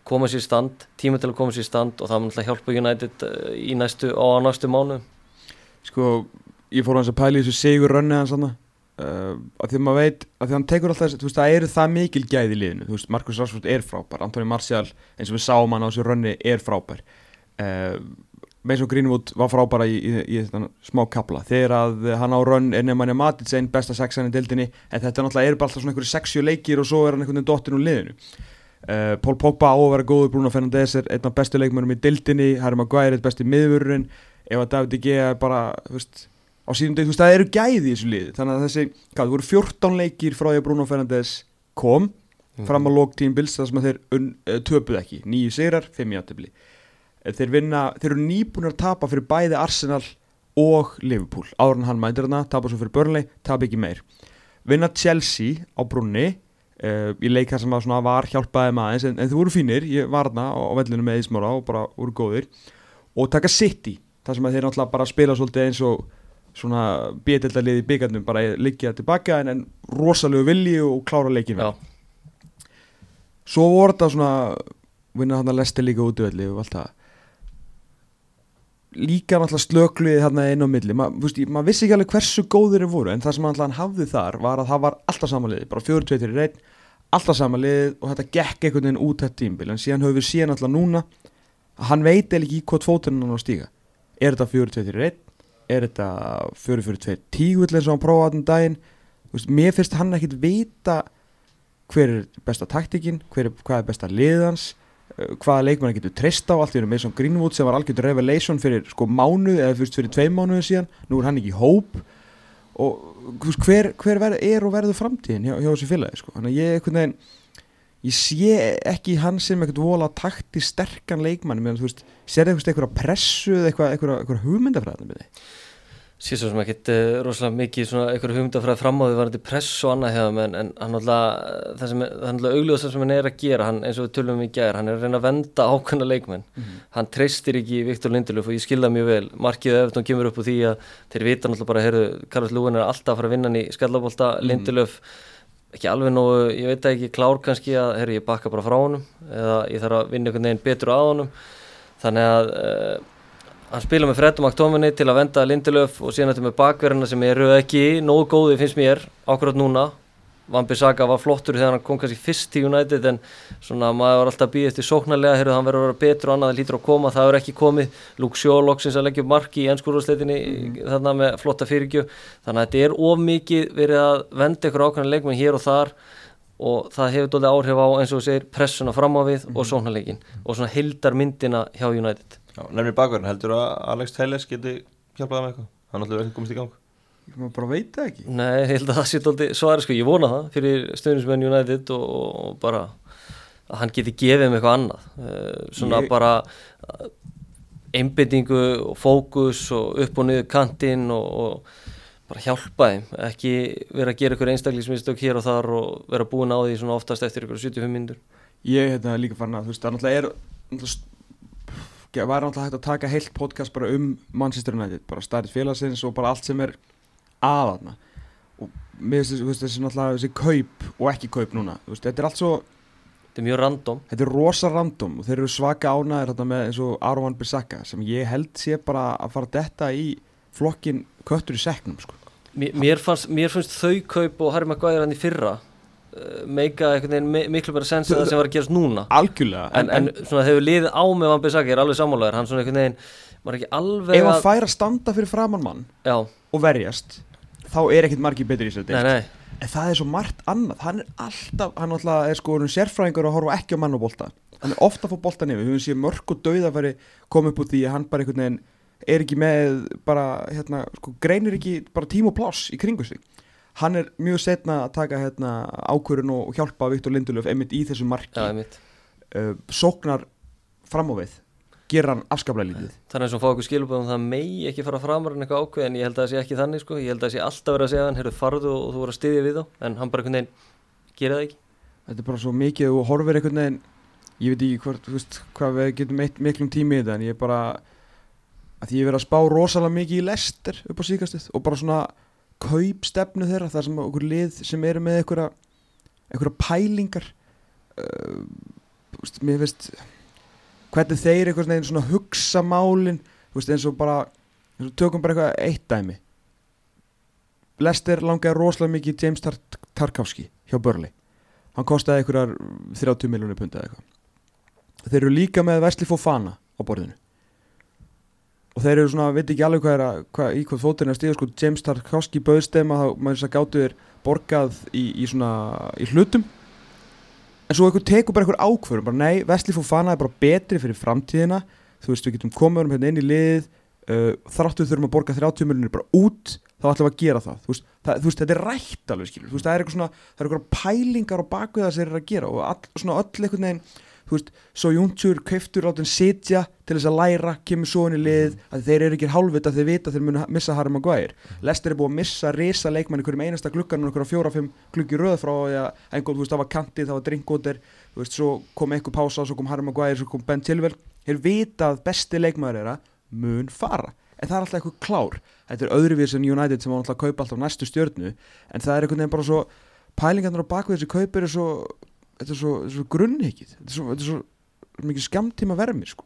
koma sér stand, tíma til að koma sér stand og það mun alltaf hjálpa United eh, í næstu, á næstu mánu sko ég fór hans að pæla í þessu sigur rönni hans hann uh, að því að maður veit að því að hann tekur alltaf þessi, þú veist það eru það mikil gæði í liðinu, þú veist Marcus Rashford er frábær Antoni Martial eins og við sáum hann á þessu rönni er frábær. Uh, Mason Greenwood var frábæra í, í, í, þetta smá kapla. Þegar að hann á rönn er nefnir Matic einn besta sexan í dildinni en þetta náttúrulega er bara alltaf svona einhverju sexju leikir og svo er hann einhvern veginn dottin úr liðinu. Uh, Paul Pogba á að vera góður Bruno Fernandes er einn af bestu leikmennum í dildinni Harry Maguire er besti miðvörurinn. Ef að David De Gea er bara þú veist, á sínum deg, þú veist, það eru gæði í þessu lið þannig að þessi, hvað, það voru 14 leikir frá því að Bruno Fernandes kom fram á lók tímbils þar sem að þeir uh, töpuð ekki, nýju sigrar, fimm í aðtöfli þeir vinna, þeir eru nýbúin að tapa fyrir bæði Arsenal og Liverpool, áður en hann mændir hana tapa svo fyrir Burnley, tapa ekki meir. Vinna Chelsea á brunni uh, í leika sem að var hjálpaði maður, en, en þau voru fínir ég var hana á, á vellinu með Ísmára og bara voru góðir. Og taka City þar sem að þeir náttúrulega bara spila svolítið eins og svona bétildalið í byggarnum bara liggja tilbaka en, en rosalegu vilji og klára leikin vel svo voru þetta svona vinna hann að lesti líka út í velli og allt það. Líka náttúrulega slökluði hérna inn á milli. Ma, maður vissi ekki alveg hversu góðir þeir voru en það sem hann hafði þar var að það var alltaf samanliði, bara fjóru, tveitir í reyn alltaf samanliði og þetta gekk einhvern veginn út þetta tímbil en síðan höfum við síðan alltaf núna að hann veit eða ekki hvort fótunum hann á stíga. Er þetta fjóru, tveitir í reyn er þetta fjóru, fjóru, tveit tígull eins og hann prófaði um daginn. Veist, mér finnst hann ekkit vita hver er besta taktikinn, er, hvað er besta liðans uh, hvaða leikmann getur treyst á allt í raun með svona Greenwood sem var algjörður revelation fyrir sko mánuð eða fyrst fyrir tvei mánuðu síðan. Nú er hann ekki í hóp. Og hver, hver ver, er og verður framtíðin hjá, hjá þessu félagi sko. þannig að ég einhvern veginn ég sé ekki hann sem eitthvað vola takti sterkan leikmann meðan þú veist, sér eitthvað eitthvað pressu eða eitthvað, eitthvað, eitthvað hugmyndafræðan með þig? Sér svo sem ekkert uh, rosalega mikið svona einhverju hugmyndafræði fram á því varandi press og annað hjá hann en hann alltaf, það sem er augljóðast sem hann er að gera, hann eins og við tölum um í gæðir hann er að reyna að venda ákveðna leikmenn. Mm -hmm. hann treystir ekki Viktor Lindelöf og ég skilða mjög vel, markið eftir hann kemur upp úr því að þeir vita náttúrulega bara, heyrðu, Karls Ekki alveg nógu, ég veit ekki klár kannski að, heyrðu, ég bakka bara frá honum eða ég þarf að vinna einhvern veginn betur á honum. Þannig að uh, hann spila með Fred og McTominay til að venda Lindelöf og síðan þetta með bakverðina sem eru ekki nógu góði finnst mér ákveðat núna Van Bissaka var flottur þegar hann kom kannski fyrst í United en svona maður var alltaf býðist í sóknarlega heyrðu hann verður að vera betur og annað það lítur að koma. Það er ekki komið. Luke Shaw loksins að leggja marki í ennskúrúsleitinni mm. þarna með flotta fyrirgju þannig að þetta er of mikið verið að venda ykkur ákveðan leikmenn hér og þar og það hefur doldið áhrif á eins og segir pressuna fram á við mm. og sóknarleikin og svona hildar myndina hjá United. Nefnir bakverðin, heldur að Alex Telles geti hjálpað Ég bara veit ekki. Nei, ég held að það sé alltaf svar sko, ég vona það fyrir stöðnismenn United og, og bara að hann geti gefið með eitthvað annað. Uh, svona ég... bara uh, einbindingu og fókus og upp og niður kantinn og, og bara hjálpa þeim, ekki vera að gera ykkur einstaklismistök hér og þar og vera búin á því svona oftast eftir ykkur 75 minnur Ég hef þetta líka farin að þú veist, það náttúrulega er náttúrulega var náttúrulega hægt að taka heilt podcast bara um Manchester United, bara starrið félagsins og bara allt sem er aðaðna og mér finnst þessi náttúrulega þessi kaup og ekki kaup núna veist, þetta er allt svo þetta er mjög random. Þetta er rosa random og þeir eru svaka ánæðir með eins og Arvan Bissaka sem ég held sé bara að fara detta í flokkin köttur í seknum sko. mér, fannst, mér finnst þau kaup og Harry Maguire hann í fyrra Eh, meika miklu bara sens að það sem var að gerast núna. Algjörlega en, en, en svona hefur liðið á með Van Bissaka er alveg sammálaður. Hann svona einhvern veginn var ekki alveg ef hann fær að standa fyrir framann mann Já. og verjast þá er ekkert margir betur í sér en það er svo margt annað. Hann er alltaf, hann alltaf er sko sérfræðingur og horfa ekki á mann og bolta. Hann er ofta að fá bolta nefn, við höfum séð mörg og dauð að færi koma upp úr því að hann bara einhvern veginn er ekki með bara, hérna, sko, greinir ekki bara tím og pláss í kringu sig. Hann er mjög setna að taka hérna, ákvörun og hjálpa Viktor Lindelöf einmitt í þessu marki. Ja, uh, sóknar fram á við gera hann afskaplega lítið þannig að svo fá okkur skiluböðum það megi ekki fara framar en eitthvað ákveð en ég held að það sé ekki þannig sko. ég held að það sé alltaf verið að segja hann heyrðu farðu og þú voru að styðja við þá en hann bara einhvern veginn gera það ekki þetta er bara svo mikið og horfir einhvern veginn ég veit ekki hvort, veist, hvað við getum eitt miklum tími í þetta en ég er bara að ég verið að spá rosalega mikið í lester upp á síkastið og bara svona kaupstefnu þeirra þar sem okkur lið sem eru með einhverja pælingar uh, veist, mér finnst hvernig þeir einhvers veginn svona hugsa málin veist, eins og bara eins og tökum bara eitthvað eitt dæmi. Lester langaði rosalega mikið James Tar Tarkovski hjá Börli hann kostiði einhverjar 30 miljónir pund eða eitthvað. Þeir eru líka með Vesli Fofana á borðinu. Og þeir eru svona, veit ekki alveg hvað er að hvað, í hvað fóturinn er stíða, sko James Tarkovski bauðstema, þá maður þess að gáttuður borgað í, í svona í hlutum en svo eitthvað tekur bara eitthvað ákvörum, bara nei, Vesli Fofana er bara betri fyrir framtíðina, þú veist, við getum komið um hérna inn í lið uh, þráttu við þurfum að borga 30 miljonir bara út þá ætlum við að gera það. Þú veist, það, þú veist þetta er rætt alveg skilur þú veist, það er eitthvað svona, það er eitthvað pælingar og bakvið það sem þeir eru að gera og all, svona öll einhvern veginn þú veist, svo Júntjur kauftur látin sitja til þess að læra, kemur svo í lið að þeir eru ekki hálfvita þeir vita að þeir munu missa Harry Maguire. Lester er búið að missa risa leikmann í hverjum einasta gluggan og einhverja fjóra-fimm gluggi röð frá því að einhvern, þú veist, það var kantið, það var drinkgóter þú veist, svo kom einhver pása, svo kom Harry Maguire svo kom Ben Tilwell, þeir vita að besti leikmaður þeirra mun fara. En það er alltaf eitthvað klár, þetta er öðruvís en United sem á alltaf að kaupa alltaf næstu stjörnu. En það er einhvern veginn bara svo pælingarnar á bakvið þessi kaupir er svo þetta er svo, svo grunnhyggið þetta er svo, þetta er svo mikið skamtíma vermi sko.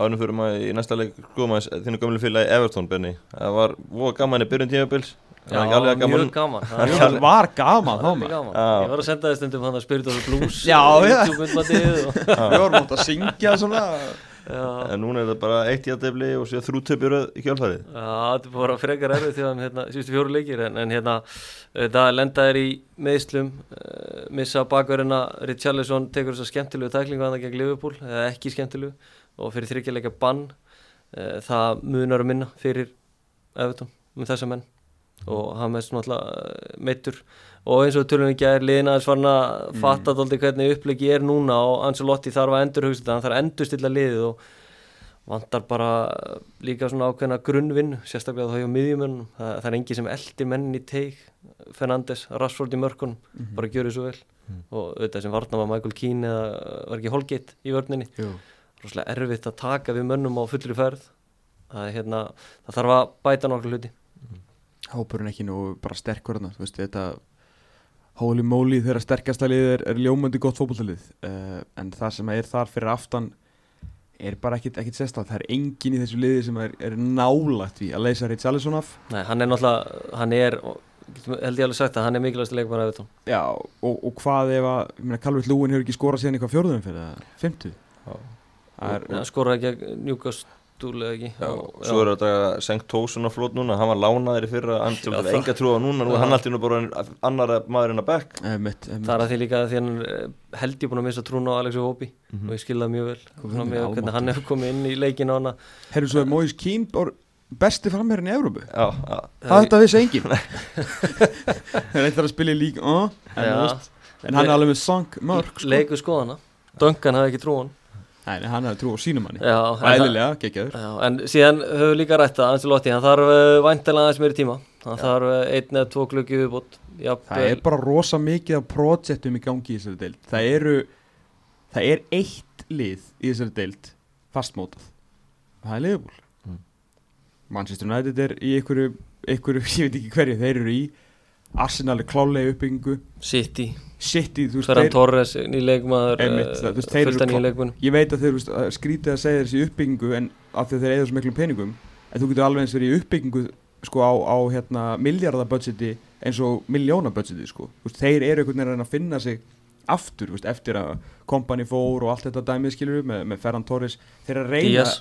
Ánum fyrir maður í næsta leik skoðum að þínu gamlu félagi Everton Benny það var voða gaman í byrjun tímabils. Já, mjög gaman. Það er það var gaman þá mjög maður. gaman. Ég var að senda þið stundum hann að of the Blues Já, og já. Við vorum átt að syngja svona Já, en núna er það bara eitt jættefli og sér þrútöpjur í kjálfærið Já, þetta er bara frekar erfið því að hérna, síðustu fjóru leikir en, en hérna, þetta lenda er í meðslum, uh, missa bakverðina Richarlison tekur þess að skemmtilegu tæklingu að það gegn Liverpool, eða ekki skemmtilegu og fyrir þryggjarleika bann uh, það munar að minna fyrir Everton um þessa menn. Og hann með svona alltaf meittur og eins og tölunum ekki er liðina að svarna fatta mm. hvernig upplegi er núna og Ancelotti þarf að endur hugsa þetta, hann þarf að endur stilla liðið og vantar bara líka svona ákveðna grunnvinn sérstaklega þá hjá miðjumönnum það, það er engi sem eldir mennin í teig Fernandes, Rashford í mörkunum Mhm. bara gjöru svo vel. Og auðvitað sem varna var Michael Keane eða var ekki Holgate í vörninni? Rosalega erfitt að taka við mönnum á fullri ferð. Það, hérna, það þarf að bæta nokkru hluti. Hópurinn ekki nú bara sterkur þarna, þú veist, þetta holy moly þeirra sterkasta lið er, er ljómandi gott fótbollalið uh, en það sem er þar fyrir aftan er bara ekkit sérstætt, það er engin í þessu liði sem er, er nálægt við að leysa Richarlison af. Nei, hann er náttúrulega, hann er held ég alveg sagt að hann er mikilvægst leikmann af þetta Já, og, og hvað ef að, ég meina, Calvert Lúin hefur ekki skorað síðan eitthvað fjórðum fyrir það, fymtu Það er, hann skoraði ekki Newcastle eða ekki? Já, svo er þetta Sengt Tósun á flót núna, hann var lánaður í fyrra, hann Já, að það- enga trúa núna, nú er Já. hann alltaf bara annar maður en að bekk. Það er að því líka að því hann er, held ég búin að missa trúna á Alexi Hópi Mhm. og ég skilði það mjög vel. Með hvernig hann hefur komið inn í leikinu hana. Herru svo er Moise Keane bor, besti framherrin í Evrópu? Já, já, Það þetta vissi enginn. Það er eitthvað að spila í lík en, Já. en hann er alveg með sank mörg sko. Leiku skoðana. Duncan hafði ekki trúan Nei, hann hefði trú á sínum manni. Já, Og eðlilega, geggjaður. Já, en síðan höfum við líka rætt að Ancelotti, hann þarf uh, væntalega aðeins meiri tíma. Hann þarf uh, einn eða tvo klukki viðbútt Það er bara rosa mikið af projektum í gangi í þessari deild. Það eru Það er eitt lið í þessari deild fastmótað. Það er liðbúl Mm. Manchester United er í einhverju, einhverju ég veit ekki hverju, þeir eru í. Arsenal er klálega uppbyggingu. City, City, þú veist, Ferran Torres nýleikmaður veist, þeir eru fullta klá- nýleikmunum ég veit að þeir skrítið að segja þessi uppbyggingu en af því að þeir eigða svo miklum peningum en þú getur alveg eins verið í uppbyggingu sko á, á hérna, miljardabudgeti eins og miljónabudgeti sko. Veist, þeir eru einhvern veginn að finna sig aftur veist, eftir að kompani fór og allt þetta dæmið skilur með, með Ferran Torres. Þeir eru að reyna Díaz,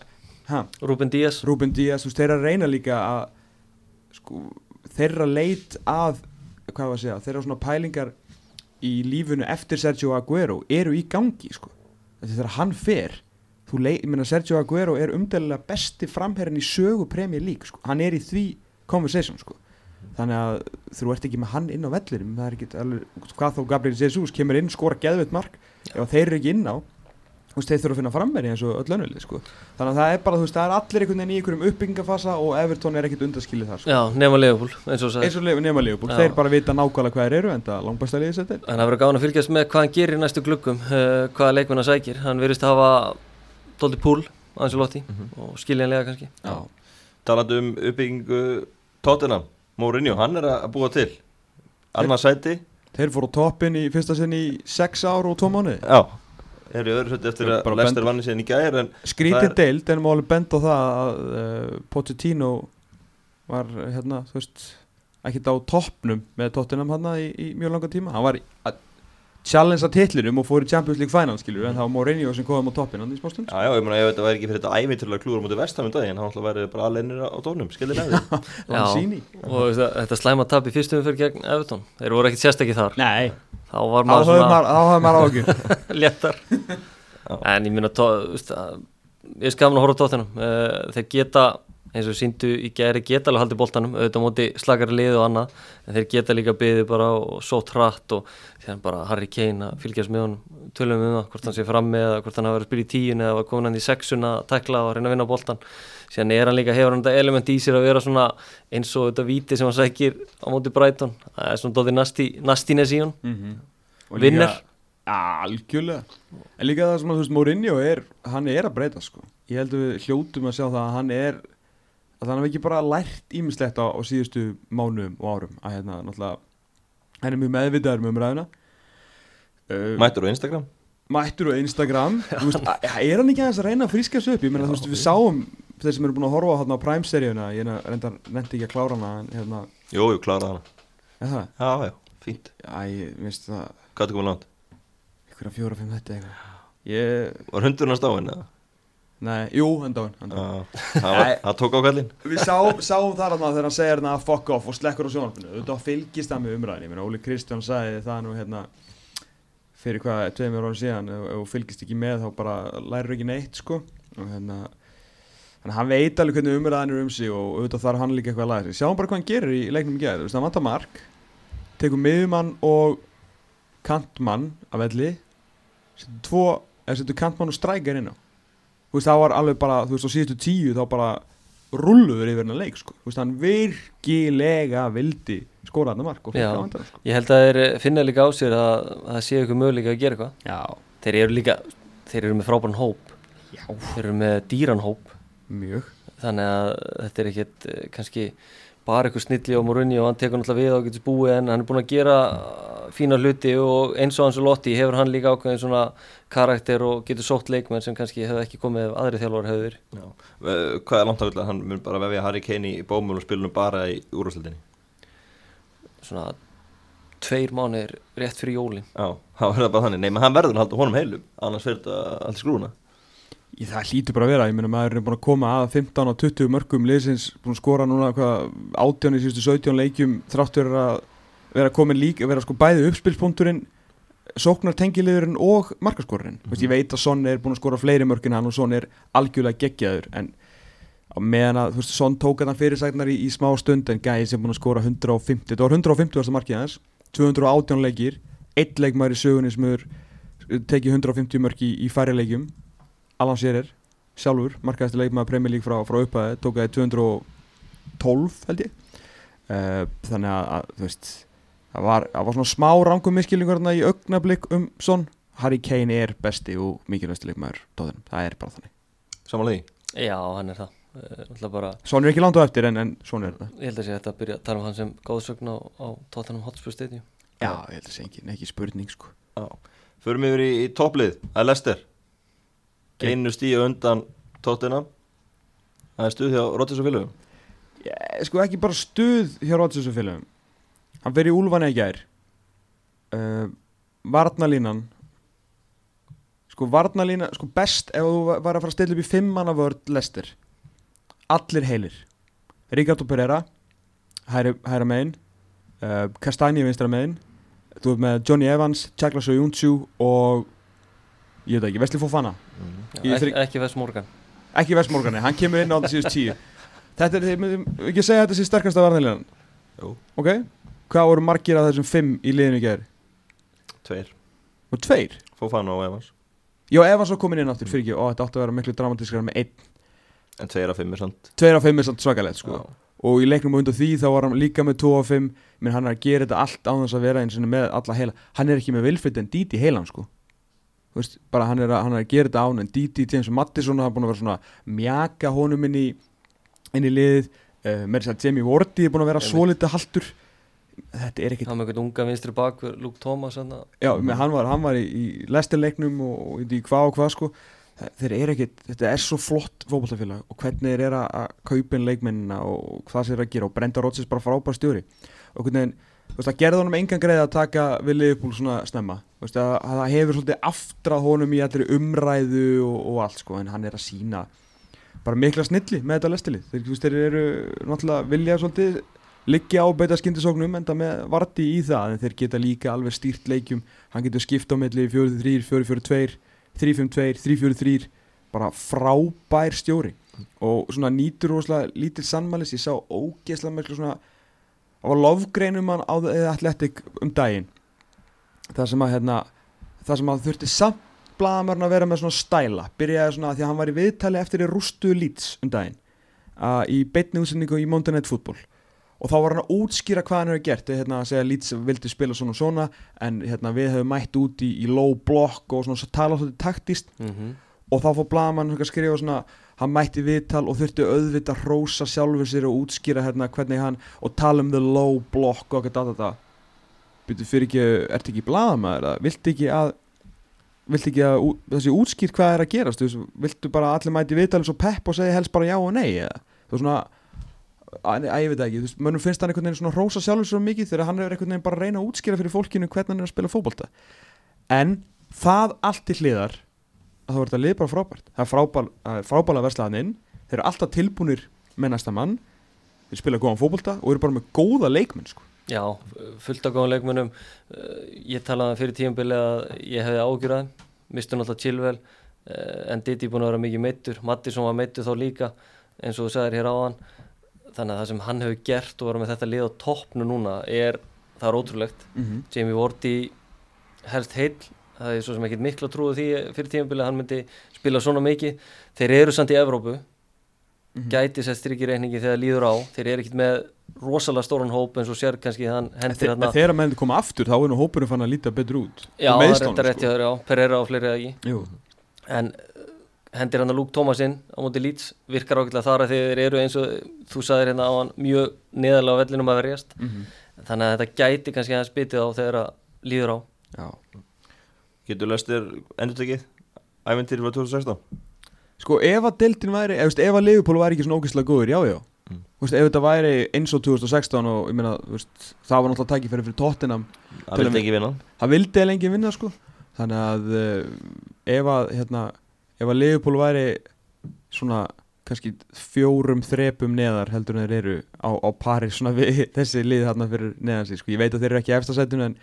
ha, Ruben Díaz. Ruben Díaz, veist, þeir eru að reyna líka að sko, þeirra leit að hvað var að segja, þeirra svona pælingar í lífunu eftir Sergio Aguero eru í gangi sko. þegar hann fer meina Sergio Aguero er umdælilega besti framherrin í sögu Premier League sko. hann er í því conversation sko. þannig að þú ert ekki með hann inn á vellinum er hvað þá Gabriel Jesus kemur inn, skora geðveitt mark ef þeir eru ekki inn á veist, þeir þurfa að finna framherri eins og öll önnulið sko. þannig að það er bara, þú veist, það er allir einhvern veginn í einhverjum uppbyggingafasa og Everton er ekkit undaskilið þar sko. Já, nema Leopold, eins og og Leif- nema Leopold, þeir bara vita nákvæmlega hvað þeir eru en það langbæsta liðið sér til En það verður gáðan að fylgjast með hvað hann gerir í næstu gluggum, uh, hvaða leikmenn hann sækir. Hann virðist hafa tólti púl, Ancelotti, og skiljanlega kannski. Já. talandi um uppbyggingu Tottenham, Mourinho, hann er að búa til annars sæti Þeir fóru á toppin í fyrsta sinn í sex ár og tvo mánuði Já, er í öðru sæti eftir að bend- vanni síðan í gær en Það Skrítið deild en má alveg benda á það að uh, Pochettino var hérna, þú veist ekkert á toppnum með Tottenham hann í, í mjög langa tíma. Hann var challenge að titlinum og fór í Champions League final skilur en það var Mourinho sem kom á toppin hann í smá stund. Já, já, ég meina, ef þetta væri ekki fyrir þetta ævinturlega klúður mútið vestamund daginn, hann ætla að væri bara alennir á tónum, skilði nefnir Lanzini. Og þetta, þetta slæma tap í fyrstum fyrir gegn Everton. Þeir voru ekkit sérstakki þar. Nei, Þá var maður svona maður- þá höfum maður ágjur léttar. En ég minna, ég skafna að horfa á tóttunum uh, þeir geta, eins og síndu í gæri geta alveg haldið boltanum, auðvitað móti slagari lið og annað, en þeir geta líka byggði bara og sótt hratt og þegar bara Harry Kane að fylgjast með honum tölum um það, hvort hann sé frammi eða hvort hann hafa verið að spila í tíun eða var komin hann í sexuna að tekla og reyna að vinna boltan síðan er hann líka, hefur hann þetta element í sér að vera svona eins og þetta víti sem hann sækir á móti Brighton, það er svona dóttir nasti, nastínes í hann, Og Vinner. algjörlega. En líka það sem að þú veist, Mourinho er Hann er að breyta sko. Ég held að við hljótum að sjá það að hann er að hann hef ekki bara lært ímislegt á, á síðustu mánuðum og árum að hérna, náttúrulega hann er mjög meðvitaður með umræðina uh, Mættur á Instagram? Mættur á Instagram. Veist, að- Er hann ekki aðeins að reyna að fríska sig upp? Ég meina, þú veist, við sáum þeir sem eru búin að horfa á hérna á Prime-seríuna Ég nefndi ekki að klára hana hérna, Jú, jú, kláraði hana. Það? Já, já, fínt. Ég það Hvað er það komið langt? einhverja fjóra, fimm þetta Ég, Var hundurinn að stáin eða? Nei, jú, endáin, endáin. Já, það tók á kallinn Við sá, sáum þar að þegar hann segir hérna fuck off og slekkur á sjónarfinu Þetta fylgist það með umræðin Ég meina, Óli Kristján sagði það nú hérna fyrir hvað, tveimur árum síðan ef ef þú fylgist ekki með þá bara lærir ekki neitt sko og hérna Þannig að hann veit alveg hvernig umræðin er um sig og auðvitað þarf hann líka eitthvað að læra sig. Sjáum bara hvað hann gerir í leiknum. Þú veist, hann vantar mark, tekur miðumann og kantmann af velli, setur tvo, eða setur kantmann og strækjar inn á. Þú veist, það var alveg bara, þú veist, á síðustu tíu þá bara rulluður yfir hennar leik, sko. Þú veist, hann virkilega vildi skóra hann mark og Já. hann, sko. ég held að þeir finna líka á sér að, að það sé ykkur möguleika að gera eitthvað Já. þeir eru líka, þeir eru með frábæran hóp Já. þeir eru með dýran hóp Mjög. þannig að þetta er ekkert eh, kannski bara eitthvað snilli á Morunni og hann tekur náttúrulega við og getur búið en hann er búin að gera uh, fína hluti og eins og hans og Lotti hefur hann líka ákveðin svona karakter og getur sótt leikmenn sem kannski hefur ekki komið ef aðri þjálfar hefur verið. Hvað er langt að vilja? Hann mun bara vefja Harry Kane í bómul og spilunum bara í úrúsleldinni svona tveir mánuðir rétt fyrir jólin Já, það verður bara þannig Nei, menn hann verður að halda honum heilum annars fyrir þetta allt skrúna Í það hlýtur bara að vera, ég meina maður er búin að koma að 15 og 20 mörgum liðsins búin að skora núna hvað átján í síðustu 17 leikjum þrátt verið að vera komin líka, vera sko bæði uppspilspunkturinn sóknar tengiliðurinn og markaskorurinn mm -hmm. ég veit að Son er búin að skora fleiri mörkin hann og Son er algjörlega geggjaður en á meðan að, veist, Son tók hann fyrirsæknar í, í smá stund en gæði sem búin að skora 150, þetta var 150 varsta markið hans 218 leikir, eitt leikmæri sögunni sem er tekið 150 mörk í, í færri leikjum Alan Shearer, sjálfur markaðist leikmaður Premier League frá, frá upphæði tók það 212 held ég. Uh, þannig að, að þú veist það var, það var svona smá rangum miskilningur þarna í augnablík um Son. Harry Kane er besti og mikilvægsti leikmaður tóðunum, það er bara þannig. Samanlega því Já, hann er það. Eh, Son er ekki langt á eftir en, en Son er þetta ég held að sé þetta að byrja að tala um hann sem góðsögn á, á Tottenham Hotspur Stadium. Já, ég held að segja ekki, ekki spurning sko. Já. Förum yfir í, í topplið. Það er Lester Geinu stíu undan tóttina Það er stuð hjá Róttis og ég, sko ekki bara stuð hjá Rodgers og félagum hann fer í úlfan í gær. Uh, varnalínan sko varnalína sko best ef þú var að fara að stilla upp í fimm manna vörd Lester allir heilir. Ricardo Pereira hæra, hæra megin. Uh, Kastani vinstra megin. Þú ert með Johnny Evans, Chaklas og Júntsjú og ég veit ekki, Vesli Fofana. Já, Ég ekki, ekki Vest Morgan. Ekki Vestmorgani, hann kemur inn á það síðust tíu. Þetta er, ekki segja að þetta sé sterkasta varnalínan Jú, ok, hvað voru margir af þessum fimm í liðinu í gær? Tveir. Og tveir, Fofana og Evans. Já Evans var komin inn aftur fyrir ekki. Og þetta átti að vera miklu dramatískara með einn. En tveir af fimm er sant tveir af fimm er samt svakalegt sko. Já. og í leiknum á undan því þá var hann líka með 2 af 5 menn hann er að gera þetta allt á þess að vera eins og með alla heila, hann er ekki með Wilfred en Didi heilan sko veist, bara hann er, að, hann er að gera þetta án en Didi, James Mattisson hafa búin að vera svona mjaka honum inn í inn í liðið. Uh, með þess að Jamie Wardy er búin að vera Einmitt. svolítið haltur. Þetta er ekkit hann með einhvern unga vinstri bak Luke Thomas Já, hann var, hann var í, í lestirleiknum og, og í hvað og hvað sko. Þe- þeir eru ekkit, þetta er svo flott fótballtafélag og hvernig þeir eru að- að kaupa inn leikmennina og hvað þeir eru að gera. Og Brenda Rodgers bara frábær stjóri. Og hvernig, þú veist, það gerði honum engan greið að taka við Liverpool svona snemma þú veist, að, að það hefur svolítið aftrað honum í allir umræðu og, og allt sko en hann er að sína bara mikla snilli með þetta lestilið. Þeir, veist, þeir eru náttúrulega vilja svolítið liggja á beita skindisóknum enda með varti í það en þeir geta líka alveg stýrt leikjum. Hann getur skipt á milli 4-3, 4-4-2 3-5-2, 3-4-3 bara frábær stjóri. Og svona nýtur rosalega lítil sannmælis, ég sá ógeðslega mörglu svona á lofgreinum hann á Athletic um daginn það sem að hérna það sem að þurfti samt blagamörn að vera með svona stæla. Byrjaði svona því að hann var í viðtali eftir í rústu Leeds um daginn uh, í beitni útsendingu í Monday Night Football. Og þá var hann að útskýra hvað hann hefur gert. Hérna að segja að Leeds vildi spila svona og svona en hérna við hefum mætt út í, í low block og svona tala svolítið taktist mm -hmm. og þá fór blagamann að skrifa svona hann mætti viðtal og þurfti auðvitað að rósa sjálfur sér og útskýra hérna hvernig hann og tala um the low block og eitthvað byrju fyrir ekki, ert ekki blagamæður eða viltu ekki að viltu ekki að þessi útskýrt hvað er að gerast? Þú viltu bara allir mæti viðtal svo pepp og segja helst bara já og nei eða? Þú svona að, að ég veit það ekki, þú mönnum finnst hann einhvern veginn svona rósa sjálfur svo mikið þegar hann er einhvern veginn bara að reyna að útskýra fyrir fólkinu hvernig hann er að spila fótbolta. En það allt til hliðar að þá er þetta lið bara frábært. Það er frábæl, frábæla verslaðan inn þeir eru alltaf tilbúnir með næsta mann. Þeir spila góðan fótbolta og eru bara með góða leikmenn sko. Já, fullt af góðan leikmunum ég talaði fyrir tíumbili að ég hefði ágjörðað mistu náttúrulega Chilwell eh, en Didi búin að vera mikið meittur Mattisson var meittur þá líka eins og þú sagðir hér áðan. Þannig að það sem hann hefur gert og vera með þetta lið á toppnu núna er, það er ótrúlegt. Mm -hmm. Jamie Vardy helst heill. Það er svo sem ekkert miklu að trúa því fyrir tíumbili að hann myndi spila svona mikið. Þeir eru samt í Evrópu Mhm. gæti sett stryk í reikningi þegar líður á. Þeir eru ekkert með rosalega stóran hóp eins og sér kannski hann hendir en þegar menn koma aftur þá er nú hópurinn fann að líta betur út. Já, það er þetta rétt þér, já, Pereira og fleiri eða ekki? Jú. en uh, hendir hann að Luke Thomasinn á móti Leeds, virkar ákveðlega þar að þeir eru eins og þú sagðir hérna á hann mjög neðalega á vellinum að verjast. Mhm. þannig að þetta gæti kannski hans bitið á þegar að líður á. Já. Getur lestir endurtekið Æventýri frá 2016 Sko ef að deildin væri, ef, veist, ef að Liverpool væri ekki svona ógeðslega góður, já já. Mm. Veist, ef þetta væri eins og 2016 og ég meina, veist, það var náttúrulega tækifæri fyrir Tottenham Það að vildi ekki vinna. Það vildi eða lengi vinna sko. Þannig að uh, ef að hérna, ef að Liverpool væri svona kannski fjórum þrepum neðar heldur en þeir eru á, á pari svona við þessi lið þarna fyrir neðan sig sko. ég veit að þeir eru ekki efstasætinu en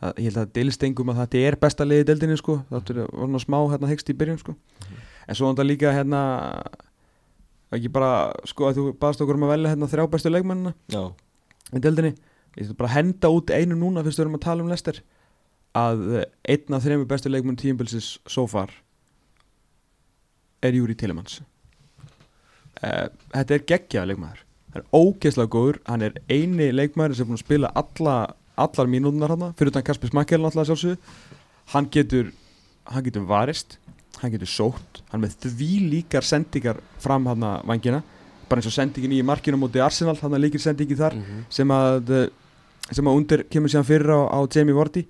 það, ég held að deilstengum að þetta er besta liði í deildinni sko, það er svona smá hérna hegst í byrjun sko en svo þetta líka hérna ekki bara sko að þú baðst okkur um að velja hérna þrjá bestu leikmennina í deildinni. Ég ætla bara að henda út einu núna fyrst við erum að tala um Lester að eh, einn af þrejum bestu leikmenn tíumbilsis so far er Júri Tillemans uh, þetta er geggjaða leikmaður. Hann er ógeðslega góður. Hann er eini leikmaður sem er búin að spila alla, allar mínútunar hann fyrir utan Kasper Smakkel hann getur, hann getur varist hann getur sótt. Hann er með því líkar sendingar fram hann að vangina bara eins og sendingin í markinu múti Arsenal hann líkir sendingi þar -hmm. sem að eh, sem að undir kemur síðan fyrir á, á Jamie Vardy.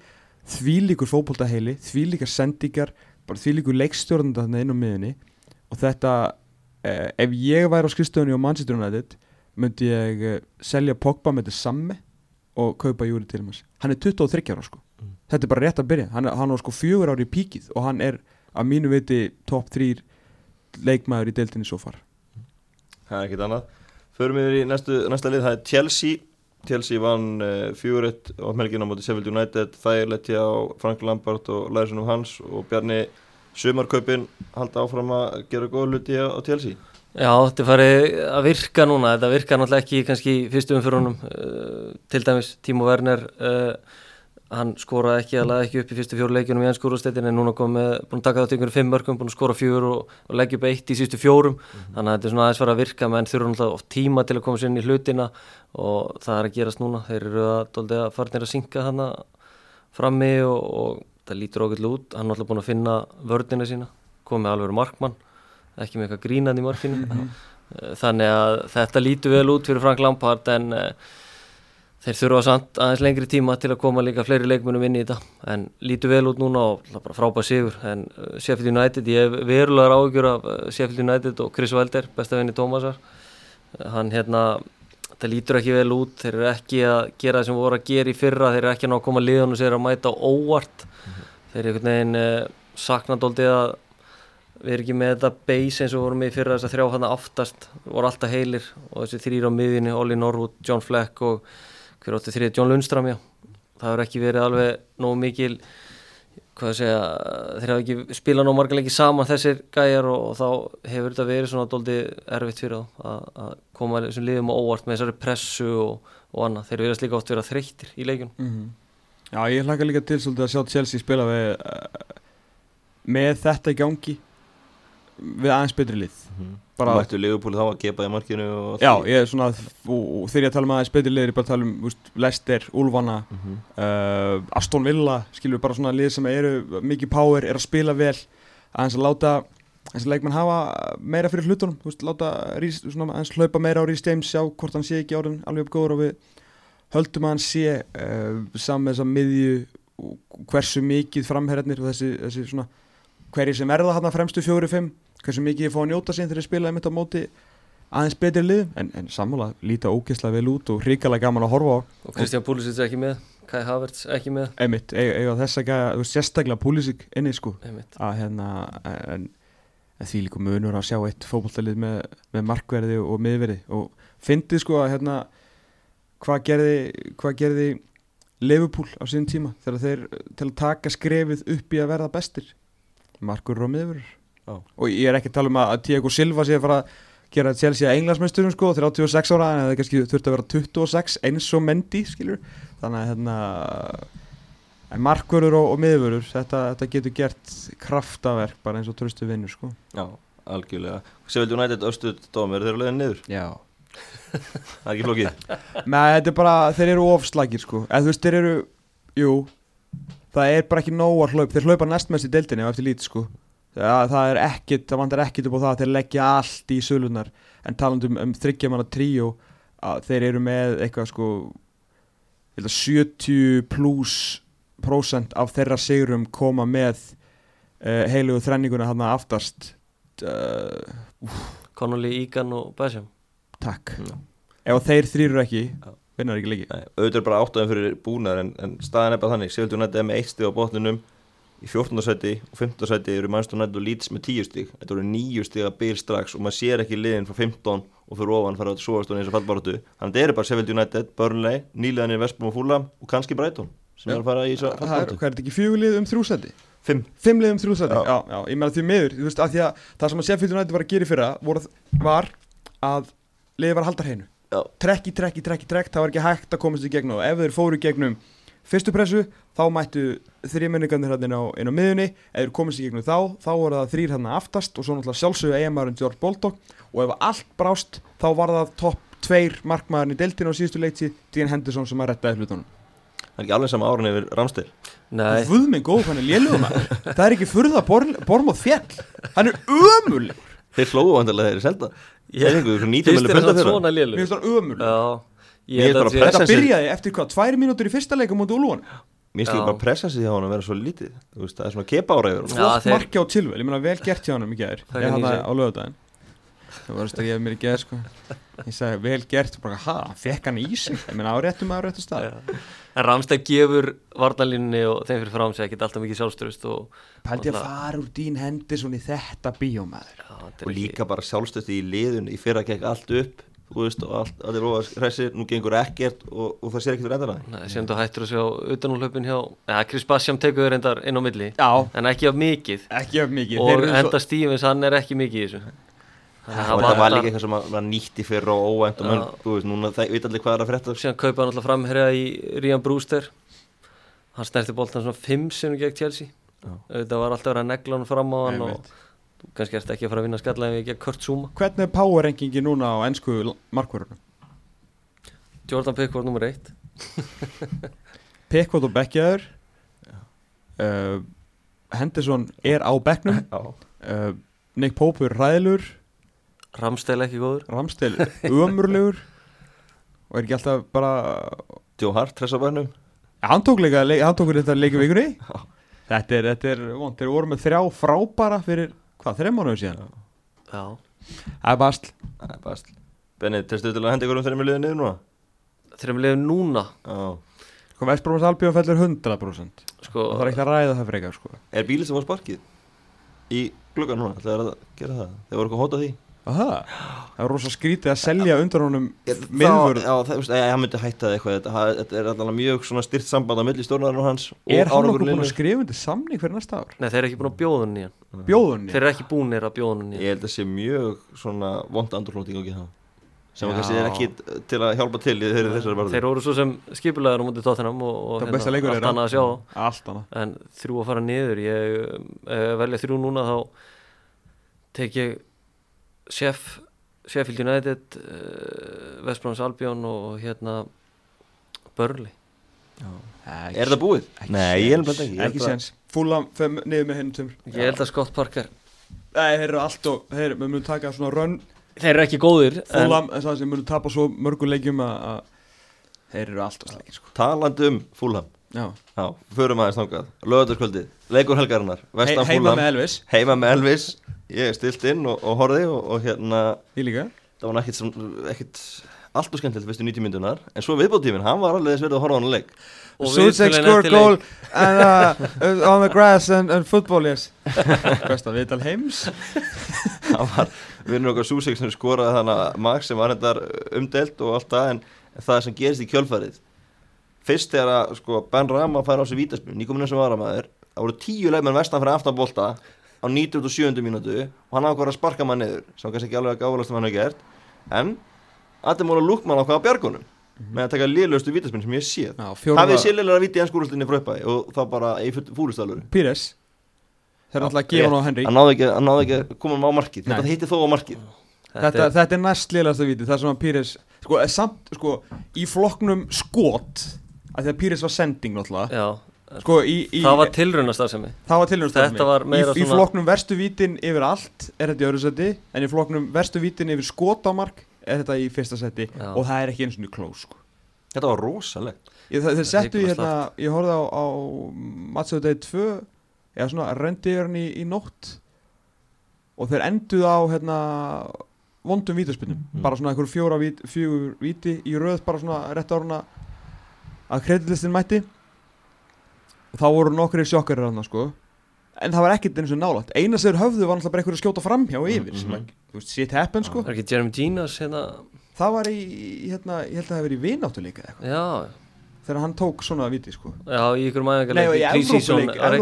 Því líkur fótboltaheili því líkar sendingar bara því líkur leikstjórnanda þarna inn á miðunni og þetta eh, ef ég væri á skrifstöðunni á Manchester United myndi ég eh, selja Pogba með þetta samme og kaupa Júri Tilmans hann er 23 ára sko. Mm. þetta er bara rétt að byrja. Hann, er- hann var sko fjögur ári í píkið og hann er að mínu viti top 3 leikmaður í deildinni svo far. Það er ekkert annað. Förum við í næstu, næsta lið, það er Chelsea. Chelsea vann uh, 4-1 á melgin á móti Sheffield United. Þægilegt hjá Frank Lampard og læðisunum hans og Bjarni Sumarkaupin halda áfram að gera góða hluti á, á Chelsea. Já, þetta er farið að virka núna. Þetta virkar náttúrulega ekki kannski í fyrstu umfyrunum uh, til dæmis Timo Werner uh, hann skoraði ekki að laða ekki upp í fyrstu fjóru leikjunum í enn skórastetin en núna kom með, búin að taka þetta ykkur fimm mörgum, búin að skora fjögur og, og leggja upp eitt í sístu fjórum. Þannig að þetta er svona aðeins farið að virka menn þurfa náttúrulega oft tíma til að koma sér inn í hlutina og það er að gerast núna. Þeir eru að, farnir að synka hana frammi og, og það lítur okkur út, hann er náttúrulega búin að finna vördina sína, komið alveg markmann ekki með eitthvað grínandi markinu. Eh, þannig að þetta lítur vel út fyrir Frank Lampard en uh, þeir þurfa samt aðeins lengri tíma til að koma líka fleiri leikmunum inn í þetta en lítur vel út núna og bara frábæð sigur. En uh, Sheffield United, ég hef verulegar áhugjur af uh, Sheffield United og Chris Wilder besta vinni Tómasar uh, hann hérna, það lítur ekki vel út þeir eru ekki að gera það sem voru að gera í fyrra þeir eru ekki að ná að koma liðan og sér að mæta óvart. Þeir eru einhvern veginn uh, saknadóldið að við erum ekki með þetta base eins og vorum í fyrra þess að þrjá hann aftast voru alltaf heilir og þessi þrýr á miðinni Olli Norwood, John Fleck og hver áttu þrýð John Lundstram já. Það hefur ekki verið alveg nógu mikil hvað að segja, þeir hafa ekki spilað ná marga leiki saman þessir gæjar og, og þá hefur þetta verið svona dóldi erfitt fyrir þá að, koma þessum liðum á óvart með þessari pressu og, og annað, þeir verðast líka oft vera þreyttir í leikjun Mhm. Já, ég hlaka líka til svolítið að sjá Chelsea spila við uh, með þetta í gangi við aðeins betri lið. Bara bara, Mættu Liverpool þá að gepa í markinu já, ég er svona og, þegar ég að tala um aðeins betri lið er ég bara að tala um úst, Leicester, Ulfana Mhm. uh, Aston Villa, skilur við bara svona lið sem eru mikið power, er að spila vel aðeins að láta aðeins að leikmenn hafa meira fyrir hlutunum veist, láta Rhys, svona, aðeins hlaupa meira á Rhys James sjá hvort hann sé ekki orðin alveg upp góður og við höldum að hann sé uh, saman með þessa miðju hversu mikið framherjarnir og þessi, þessi svona hverjir sem verða hann fremstu fjóri fimm hversu mikið ég fá að njóta sín þegar ég spila einmitt á móti aðeins betri lið en, en sammála líta ógeðslega vel út og hrikalega gaman að horfa á. Og Kristján Púlisic er ekki með Kai Havertz ekki með. Einmitt, eiga, eiga þess að þú sérstaklega Pulisic inni sko. Að hérna en, en því líka munur að sjá eitt fótballtalið með, með markverði og miðverði. Og fyndið sko að hérna hvað gerði, hvað gerði Liverpool á síðan tíma þegar þeir til að taka skrefið upp í að verða bestir? Markur og miðverður Já. og ég er ekki að tala um að Tiago Silva sé að fara að gera Chelsea að englansmeisturum sko 36 ára en það kannski þurfti að vera 26 eins og Mendy skilur. Þannig að hérna en markvörður og, og miðvörður þetta, þetta getur gert kraftaverk bara eins og tröstu vinnur sko. Já, algjörlega. Seville United östu dómur, þeir eru leiðin niður. Já. Það er ekki flókið. Nei, þetta er bara, þeir eru ofslagir sko. Eða þú veist, þeir eru, jú það er bara ekki nóg að hlaup þeir hlaupa næstmest í deildinni og eftir lít sko það, það er ekkit, það vantar ekkit upp á það að þeir leggja allt í sölunar en talandum um, um þryggjamanna tríó að þeir eru með eitthvað sko ég held að 70 pluss prósent af þeirra sigurum koma með uh, heilugu þrenninguna hann aftast. Uh, Connolly, Egan og Basham takk. Já. ef þeir þrýrur ekki, Já. vinnar ekki leiki Nei, auðvitað er bara áttuðum fyrir búnar en, en staðan er bara þannig, United er með eitt stig á botninum í 14. seti og 15. seti eru United og Leeds með 10 stig þetta eru 9 stig að bil strax og maður sér ekki liðin frá 15 og fyrir ofan fara að svoast og eins og fallbaróttu þannig að þetta eru bara Seville United, Burnley, nýliðanir Vestbrom og Fulham og kannski Brighton sem Já. er að fara í Það er, fallbaróttu hvað er þetta ekki fjögulið um þrjúsæti? 5 Fimm lið um þrjúsæti? Já. Já. já, ég meina því miður, þú veist, af því að það sem að Sheffield United var að gera í fyrra voru, var að liðið var að halda hreinu Já. Trekk í trekk það var ekki hægt að komast í gegnum og ef þeir fóru gegnum fyrstu pressu, þá mættu þrjumenningarnir hérna inn á, miðunni ef þeir komast í gegnum þá, þá voru það þrýr hérna aftast og svo náttúrulega sjálfsögðu eiginmaðurinn George Bolton. Og ef allt brást, þá var það topp tveir markmaðurinn í deltinu á síðustu leikti Dean Henderson sem að rettaði hlutunum. Það er ekki alveg sama árun yfir Ramstil Nei, Guð minn góð, hann er lélugum Það er ekki furða Bormóð fjall Hann er ömul þeir hlóðu vantilega þeir eru selda Ég- þeir fengu svona 90 finnst milli þér punda það þeirra. svona Mér lélug? finnst hann ömul Er að Þetta byrjaði eftir hvað, tvær mínútur í fyrsta leika mútið Úlúan Mér ekki bara pressa sig hjá hann að vera svo lítið. Þú veist, Það er svona kepa. Já, Flott þeir- marki á tilvel, ég meina vel gert hjá hann um í gæðir Það ég það á lögudaginn Það var að gefa mér í gæðir sko. Ég sagði vel gert, bara ha, hann fekk hann í sig? Ég meina á réttum að á réttum stað. Já. En Ramstæk gefur varnalínunni og þeim fyrir fram sig ekkert alltaf mikið sjálfstöðust og Pældi að fara úr Dín Henderson í þetta bíómaður. Er Og líka bara sjálfstötti í liðun Í fyrra gekk allt upp og er róa hræsir Nú gengur ekkert og, og það sér ekkert fyrir endana Nei, sem þú hættur að sjá utanúlöpun hjá ja, Chris Bassiam tekur þau reyndar inn á milli Já, en ekki af mikið. Ekki af mikið. Og Enda Stevens hann er ekki mikið í þessu. Þannig að Og hann þetta var vantar- líka eitthvað sem var var nýtt í fyrra og óvænt og menn, Já. þú veist, núna það veit allir hvað er að frétta. Síðan kaupa hann alltaf framherja í Rían Brewster. Hann snerti boltan svona 5 sem gegn Chelsea. Já. þetta var alltaf að negla hann fram á hann og kannski ert ekki að fara að vinna skalla ef við gegn Kurt Zuma. Hvernig er power rankingi núna á ennsku markvörunum? Jordan Pickford nummer 1 Pickford og Beckjaður uh, Henderson er á bekknum. Já, uh, Nick Pope er ræðilur Ramstel ekki góður. Ramstel ömurlegur. Og er ekki alltaf bara Joe Hart, tressabænum hann tók líka hann tók þetta leikum vikunni. Já. þetta er, þetta er vond þeir voru með þrjá frábara fyrir hvað, þreim mánuðu síðan? Já, það er basl. Það er bast Benni, testu til að henda ykkur um liðið niður núna? lefum núna? Já. Sko Vestbrófans Albjörn fellur 100% sko, og það er ekki að ræða það frekar sko. Er bílið sem var sparkið í gluggan núna? Það er að gera það? Þeir voru eitthvað að hóta því Aha, það er rosa skrítið að selja undan honum miðvörð Já, það, ég, hann myndi hætta það eitthvað Þetta, það- þetta er allavega mjög svona styrt samband á milli stjórnarinn og hans og Er hann árangur okkur búin að skrifa undir samning fyrir næsta ár? Nei, þeir eru ekki búin að bjóða hann í hann? Þeir eru ekki búinir að bjóða hann í Ég held að sé mjög svona vond andurlóting og ekki það sem Já. kannski er ekki til að hjálpa til í þeirri þessari barðu Þeir voru svo sem skipulegar á mútið tóttinam og, og Það leikur allt annað að sjá. Allt annað en þrjú að fara niður ég eh, velja þrjú núna þá tek ég chef Sheffield United uh, West Bromwich Albion og hérna Burnley. Er það búið? Nei, ég held bara ekki Ekki að- sens Fúlam fem niður með hennum tveimur. Ég held að Scott Parker Nei, þeir eru allt og Þeir við munum taka svona rönn þeir eru ekki góðir en Fúlam En það sem munum tapa svo mörgum leikjum að að Þeir eru allt og slækir sko. Talandi um Fúlham Já. Já, förum aðeins þangað. Lögataskvöldið, leikur helgarinnar He Vestan Heima Fúlham með Elvis. Heima með Elvis Ég stilt inn og, og horfði og, og hérna Ég líka. Það var sem- ekkit allt og skemmtilegt fyrstu 90 myndunar En svo viðbóttíminn, hann var alveg þess verið að horfa á hann leik. Og Sucek viðtölin scored eftir goal leik. and, uh, on the grass and, and football yes. Besta viðtal heims. Hann var vinnur okkar Súsek sem skoraði þannig að Max sem var hendar umdelt og allt það En það sem gerist í kjölfarið Fyrst þegar að sko, Ben Rama fær á sig vítaspil Nýkominn sem varamæður Það voru tíu leikmenn vestan fyrir aftan bolta Á 97. mínútu Og hann ákvar að sparka maður niður Sem kannski ekki alveg að gáðalast sem hann hefur gert. En Ademóla Lukman ákvað á bjargunum Með að taka liðlustu vítaspil sem ég sé Já, Hafið fjóra sélilega víti í ennskúrústinni frá uppæði Og það bara í fúlustálur Pires. Þeir að gefa hann á Henry. Hann náði ekki, hann náði ekki að koma á markið. Þetta hitti þó á markið. Þetta, þetta er næst liðlegasta víti Það sem að Pires Sko, samt, sko Í flokknum skot að Því að Pires var sending náttúrulega já, Sko, í, í það var tilraunastarfsemi. Það var tilhörnast Þetta var meira í, í svona- flokknum verstu vítin yfir allt er þetta í öðru seti En í flokknum verstu vítin yfir skot á mark er þetta í fyrsta seti Já. Og það er ekki eins og nú klós sko. Þetta var rosalegt. Ég, það, þeir settu í hérna, ég horfði á, á Matsuðu degi 2 eða svona hann í, í nótt. Og þeir enduð á hérna vondum vítaspinnum Mm. bara svona einhver fjóra vít, fjögur víti í röð bara svona rétt áruna að kreditlistin mætti þá voru nokkri sjokkarir hann sko. En það var ekkert eins og nálægt. Eina sem höfðu var náttúrulega bara einhver að skjóta framhjá og yfir sem Mhm. að, þú veist, shit happen sko. Ekki Jeremy Ginas hérna. Það var í, hérna, ég held að það verið í vináttuleika eitthvað. Já, þegar hann tók svona víti sko. Já, í ykkur Nei, mæðingarleik í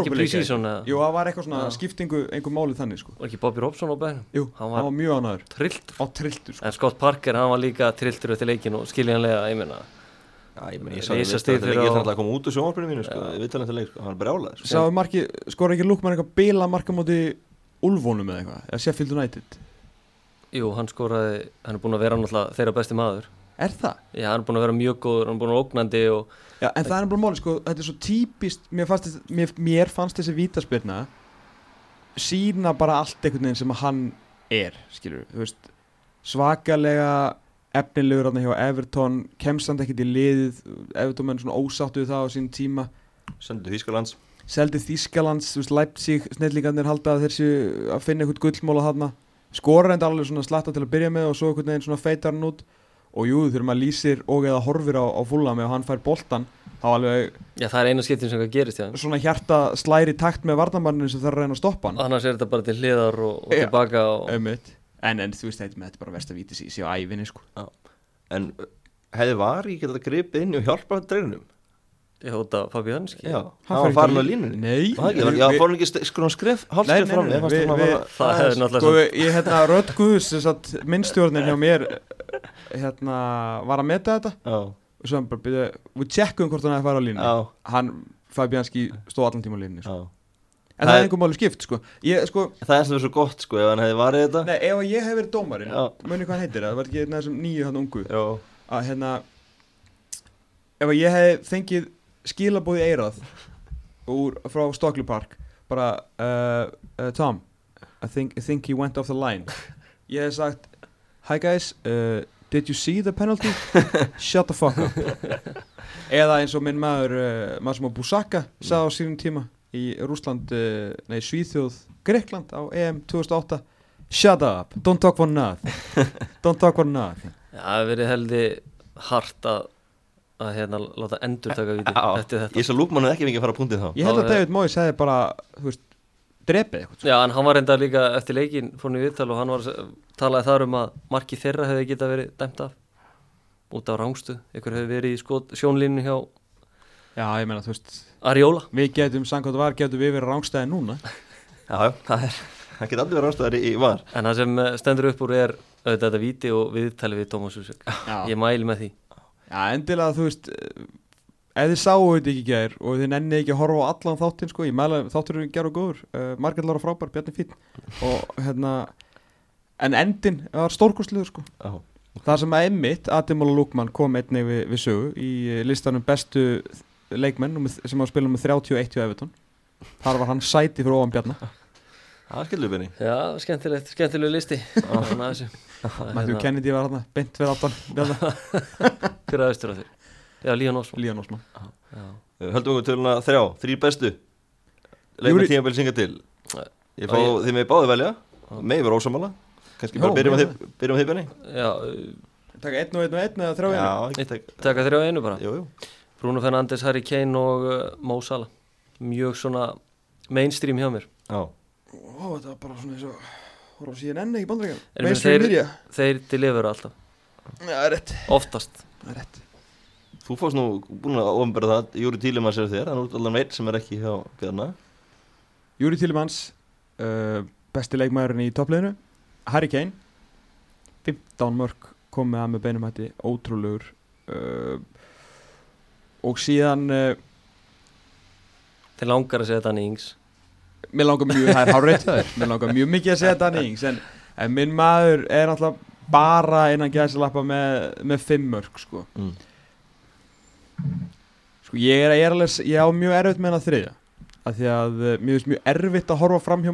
Evrópuleik- er ekki eða? Jú, það var eitthvað svona Já. skiptingu einhver málið þannig sko. Var ekki Bobby Robson á bænum Jú, Hann var- var, mjög ánæður trilltur á trilltur sko. En Scott Parker, hann var líka trilltur eftir leikin og skiljanlega, ég Já, ég fyrir leik, ég alltaf að koma út úr sjónvarpinu mínu, sko, Já. við talum þetta leik, sko, hann er brjálað, sko. Sáðu marki, skor ekki Lukman eitthvað bila marka móti Ulfónum eða eitthvað, eða Sheffield United jú, hann skoraði, hann er búin að vera náttúrulega þeirra besti maður Er það? já, hann er búin að vera mjög góður, hann er búin að ógnandi og Já, en það er bara máli sko, þetta er svo típist mér fannst, þess, mér, mér fannst þessi vítaspyrna sína bara allt einhvern veginn sem að hann er skilur, þú veist svakalega efnilegur þarna hjá Everton kemst hann ekkert í liðið Everton menn svona ósáttu við það á sín tíma. Sendu Þýskalands. Seldi Þískalands, þú veist, Leipzig snillingarnir halda að þessi að finna eitthvað gullmóla þarna. Skora enda alveg svona slatta til að byrja með og svo einhvern veginn svona feitar hann út. Og jú, þegar maður lýsir og eða horfir á, á fúlami og hann fær boltan þá alveg já, það er eina skiptin sem hvað gerist hann svona hjarta slæri takt með varnamanninu sem þarf að reyna að stoppa hann. Annars er þetta bara til hliðar og, og Já. tilbaka og, Einmitt. En, en þú veist, þetta, þetta er bara verst að víti sér á ævinni sko. En uh, hefði Vari getað gripið inn og hjálpað dreifinum? ég hóta Fabi Hanski Já, Hann hann var á línunni. Nei, Var? Já, fór hann ekki Nei, hálfskref nei, fram Ég að það hefði náttúrulega sko, ég hérna Rödd Guðs minnstjórnin hjá mér hérna var að meta þetta. Já, og svo hann bara byrja, við tjekkum hvort hann hefði farið á línu já, hann, Fabianski, stóð allan tíma á línu sko. já en það er er- einhver máli skipt sko. ég, sko, Það er er svo gott, sko, ef hann hefði varið þetta. Nei, ef ég hef verið dómarinn muni hvað hann heitir, það var ekki þessum nýju hann ungu. Já, að hérna ef ég hef fengið skilabóð í eirað úr, frá Stockley Park bara uh, uh, Tom I think, I think he went off the line. Ég hef sagt hi guys, uh, did you see the penalty? Shut the fuck up. Eða eins og minn maður uh, maður sem á Busaka sagði á sínum tíma í Rúsland, uh, nei Svíþjóð Greikland á EM 2008 shut up, don't talk for nothing. Don't talk for nothing. Það hefur verið heldi hart að, að hérna láta endur taka víti eftir þetta. Ég svo lúkmann hefði ekki fengið að fara á punktið þá. Ég held að eh. David Moyes hefði bara þú veist, drepið eitthvað sko. Já, en hann var reynda líka eftir leikin fór hann í viðtal og hann var talaði þar um að marki þeirra hefði geta verið dæmt af. Út á rángstu, ykkur hefði verið í skot, sjónlínu hjá Já, ég meina, þú veist, Ariola. við getum samkvæmt var, getum við verið rángstæði núna. Já, já, það er Það geta allir verið ástæðar í, var. En það sem eh, stendur upp úr er auðvitað þetta víti og viðtali við Tómas Já, ég mæli með því. Já endilega, þú veist eh, ef þið sáu þetta ekki í gær og þið nenni ekki að horfa á allan þáttinn sko, ég mæla þátturinn gerur góður, uh, Margrét Lára frábær Bjarni fín og hérna en endin var stórkostliður sko. Já, Það sem að Emmitt, Ademóla Lúkmann kom einnig við, við sögu í eh, listanum bestu leikmenn sem á að spila með 31 hjá Evertón þar var hann sæti fyrir ofan Bjarni það skilur við Já, skemmtilegt, skemmtilegu listi. Að Matthew Kennedy var hann beint fyrir aftan Fyrir aðeistur á þér Já, Ósmann Já, Höldum við töluna þrjá, þrýr bestu. Leikmenn Júri- tímabili synga til. Ég fá ég- þið með báði velja. Með yfir ósamála Kannski bara byrjum að með þið að benni já Taka einn og einn og einn eða þrjá einu? Já, ekki tek taka þrjá einu bara. Jú, jú Bruno Fernandes, Harry Kane og uh, Mo Salah. Mjög svona mainstream hjá mér. Já, Ó, þetta var bara svona eins og Hóra á síðan enni ekki ég meina, þeir- Þeir delivera alltaf, Já, það er rétt. Oftast. Það er rétt. Þú fórst nú búin að ofnbæra það Júri Tílimann sér þér Þannig út allan veit sem er ekki hjá Bjarna. Júri Tílimanns uh, Besti leikmæðurinn í toppliðinu. Harry Kane 15 mörg kom með að með beinum hætti Ótrúlegur. Uh, Og síðan uh, Þeir langar að segja Danny Ings Mér langar mjög, það er hárreitt það er Mér langar mjög mikið að segja Danny Ings en, en minn maður er náttúrulega bara innan gæðsilappa með, með fimm mörg sko. mm. sko ég er, ég er alveg ég á mjög erfitt með hennar þriðja af því að uh, mér finnst mjög erfitt að horfa fram hjá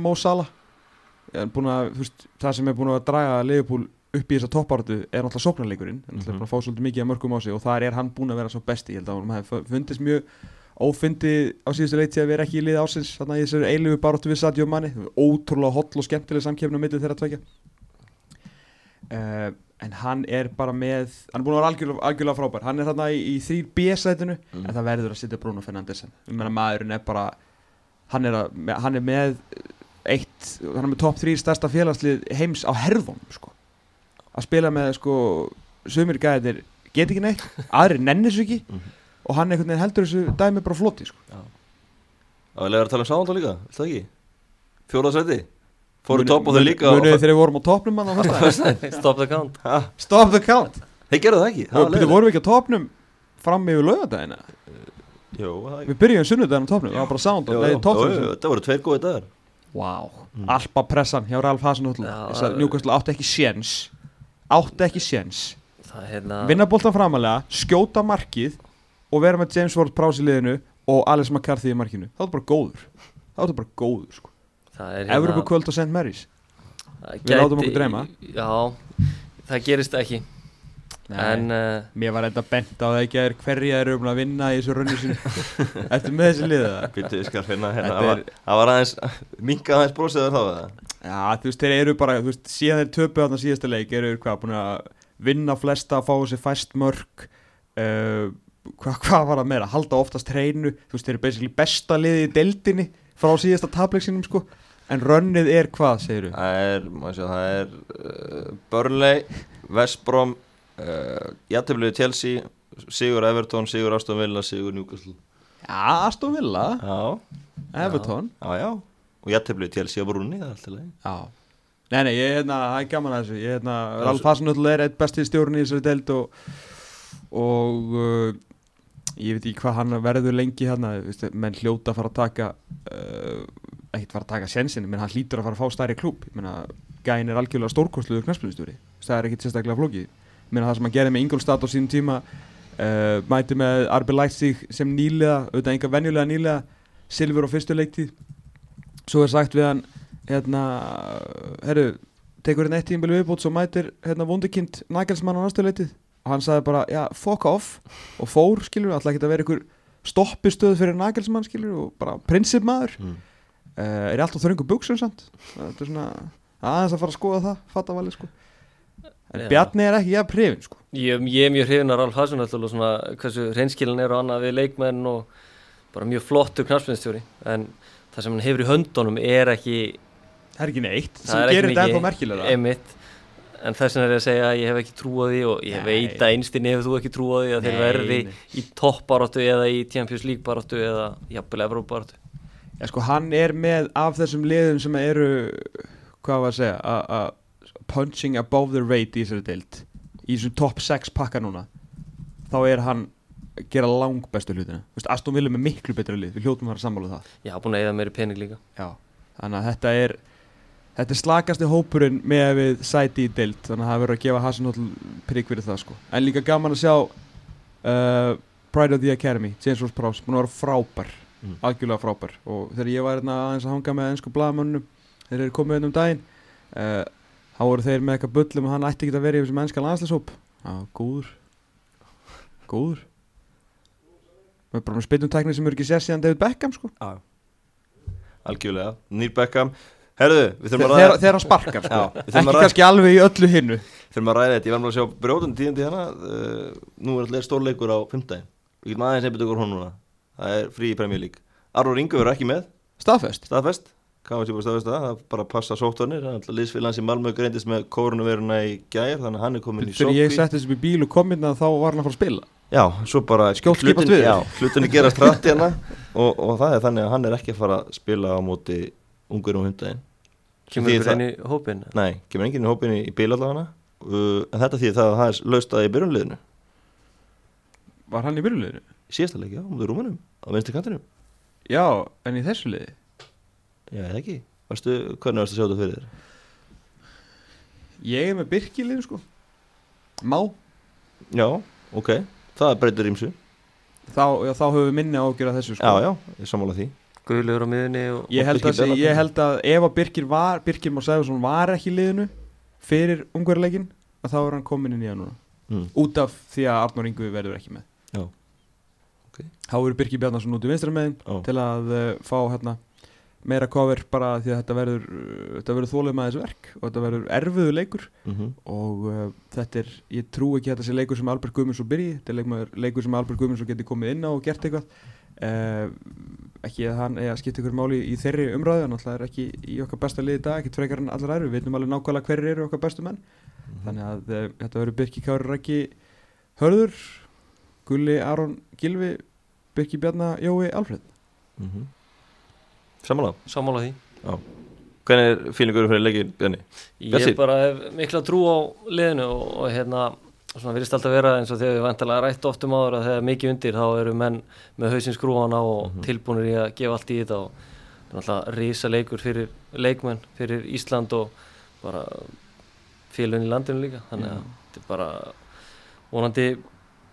að, veist, það sem er búin að draga Liverpool upp í þessa toppáratu er náttúrulega sóknarleikurinn, en náttúrulega Mhm. búin að fá svolítið mikið að mörgum á sig og þar er hann búin að vera svo besti, ég held að hann hefði fundist mjög ófyndið á síðustu leiti að vera ekki í liði ásins þarna í þessu eilifu baróttu við Sadio Mani ótrúlega holl og skemmtileg samkefni á milli þeirra tvekja uh, en hann er bara með hann er búin að vera algjörlega, algjörlega frábær hann er þarna í, í 3B-sætinu Mm. en það verður að setja Bruno Fernandes maðurinn er bara hann er, að, hann er með eitt, hann er með top 3 stærsta félagslið heims á herðum sko. Að spila með sko sumir gæðir get ekki neitt aðri nenni svo ekki Mhm. og hann einhvern veginn heldur þessu dæmi bara floti sko. Það var legar að tala um sáðan líka, viltu það ekki? Fjóra sæti. Fóru topp og þau líka munið og- þegar við vorum á föstudaginn? Stop the count. Ha, stop the count. Þeir gerðu það ekki. Og leiðilegt. vorum við ekki á topnum fram yfir laugadagina Jú, það við byrjum sunnudaginn á topnum það var bara og jú, Það voru tveir góði dagar. Wow, Mm. Alpa pressan hjá Ralf það- Newcastle átti ekki séns átti ekki séns er hérna vinna boltan framalega, skjóta markið og vera með James Ward Prowse í liðinu og Alex McCarthy í markinu það var bara góður það var bara góður sko. Er Evropa kvöld á St. Mary's það Við látum okkur dreyma. Já, það gerist ekki En uh, mér var þetta bent á það ekki að hverja eru um að vinna í þessu rönni sinu eftir með þessi liða Býttu, ég skal finna hérna. Þetta Það var, er- var aðeins, minkað aðeins brósið þar þá eða? Já, þú veist, þeir eru bara, þú veist, síðan þeir töpu á þann síðasta leik, eru hvað, búin að vinna flesta, fá þessi fæst mörg uh, hvað hva var það meira, halda oftast hreinu. Þú veist, þeir eru basically besta liði í deildinni frá síðasta tapleik sínum, sko. En rönnið er hvað, segir Það er, maður sjá, það er uh, Jættiflið Chelsea Sigur Everton, Sigur Aston Villa Sigur Newcastle. Já, Aston Villa, Já, Everton? Já, já. Og jættiflið Chelsea á brúnni, það er alltaf leið Nei, nei, ég er hérna, það er gaman að þessu. Ég er hérna, Ralf Hasenhull er eitt besti stjórn í þessari deild og og uh, ég veit ekki hvað hann verður lengi hérna, menn hljóta að fara að taka uh, ekkert fara að taka sensin, menn hann hlýtur að fara að fá stærri klúb ég meina, gæin er algjörlega stórkostluður knæspilustjóri, það er ekkert sérstaklega flókið meina það sem hann gerði með Ingolstadt á sínum tíma uh, mæti með Arbi Leipzig sem nýlega, auðvitað enga venjulega nýlega Silfur á fyrstu leiktíð. Svo er sagt við hann hérna, herru tekur hérna eitt tímbil viðbútt svo mætir hérna vundikind Nagelsmann á næstu leitið og hann sagði bara, já, fuck off. Og fór, skilur, alltaf ekki að vera ykkur stoppistöð fyrir Nagelsmann, skilur og bara prinsipmaður mm. uh, er alltaf þröngu buksum samt? Þetta er svona, aðeins að fara að skoða það fatta valið, sko en. Bjarni er ekki, já, prifin, sko ég, ég er mjög hrifin að Ralf og svona hversu hreinskilin er og annað við leikmenn og bara mjög flottur knarspinstjóri en það sem hann hefur í höndunum er ekki Það er ekki neitt það sem er gerir þetta ennþá merkilega einmitt en þess vegna er ég að segja að ég hef ekki trú á því og ég Nei. veit að einstinni hefur þú ekki trú á því að þeir Nei, verði nei. í toppbaráttu eða í Champions League baráttu eða jafnvel Evróparáttu Já, sko, hann er með af þessum liðum sem eru hvað var að segja a- a- punching above the rate í þessari deild í þessum top 6 pakka núna þá er hann að gera lang bestu hlutina. Þú veist, Aston Villa með miklu betra lið. Við hljótum að vera sammála um það. Hafa búin að eða meiri pening líka. Já. þannig að þetta er þetta er slakasti hópurinn með að við sæti í deild þannig að það verður að gefa Hasenhóll prigg fyrir það sko. En líka gaman að sjá uh, Pride of the Academy James Ross Prowse að vera frábær Mm. algjörlega frábær. Og þegar ég var hérna aðeins að hanga með ennsku blagamönnum þeir eru komið hérna um daginn uh, þá voru þeir með eitthvað bullum og hann ætti ekki að vera í þessum ennska landslýshóp já, góður. Góður. Með bara með spytum tækni sem eru ekki sér síðan David Beckham sko. Algjörlega, Nýr Beckham. Herðu, við þurfum að ræða þegar hann sparkar sko. Já, við ekki ræða kannski alveg í öllu hinnu. Þurfum að ræða þetta, ég með að sjá brjóðan tíðandi hérna. Uh, nú er alltaf stórleikur á 15 við getum aðeins einbjönd okkur hún núna. Það er frí í Premier League. Arnur Ingo verður ekki með, staðfest. Staðfest staðfest það, það er bara að passa sóttanir liðsfélagans í Malmö greindist með kórnuveruna í gær, þannig að hann er komin í þegar ég sótkví setti þessu upp í bíl og kom inn þá var hann að fara að spila. Já, svo bara hlutin- við. Já, hlutinni gerast hratt hérna. Og, og það er þannig að hann er ekki að fara að spila á móti ungur og hundaginn kemur ykkur inn í hópin Nei, kemur enginn í hópinni í bíl allavega. Uh, en þetta því það að það er laustað í byrjunliðinu var hann í byrjuleginu? í síðasta leiki, já, kantinum. Já, en í þessu liði Já, eða ekki, varstu, hvernig varstu að sjá þetta fyrir þér? ég er með Birki í liðinu sko má Já, ok, það breytir ímsu þá, já, þá höfum við minni ágjör að þessu sko Já, já, ég sammála því guðlegur á miðunni og Ég held, að, Bjarnason. ég held að ef að Birkir var Birkir Már Sæfarsson var ekki í liðinu fyrir ungverðleikin að þá er hann komin inn í það núna mm. út af því að Arnór Ingvi verður ekki með Já, ok. þá eru Birkir Bjarnason út í vinstra megin Já. til að uh, fá hérna meira cover bara því að þetta verður þetta verður með þessu verk og þetta verður erfiðu leikur. Mm og uh, þetta er, ég trú ekki að þetta sé leikur sem Albert Guðmundsson byrji. Þetta er leikur, leikur sem Albert Guðmundsson geti komið inn á og gert eitthvað. Uh, ekki að hann að skipta ykkur máli í þeirri umræðu. En alltaf er ekki í okkar besta liði dag, ekkert frekar en allar aðru við veitum alveg nákvæmlega hverjir eru okkar bestu menn. Þannig að uh, þetta verður Birki Kári Rækki Hörður Gulli Aron Gilvi Birki Bjarna Jói Alfred -hmm. Sammála, sammála því. Hvernig er fílingur fyrir leikin, Bjarni? ég bara hef mikla trú á liðinu og, og hérna svona virðist alltaf vera eins og þegar við vantilega rætt oft um áður að þegar mikið undir þá eru menn með hausins skrúana og Mhm. tilbúinir í að gefa allt í þetta og er alltaf risa leikur fyrir leikmenn, fyrir Ísland og bara félun í landinu líka. Þannig að þetta er bara vonandi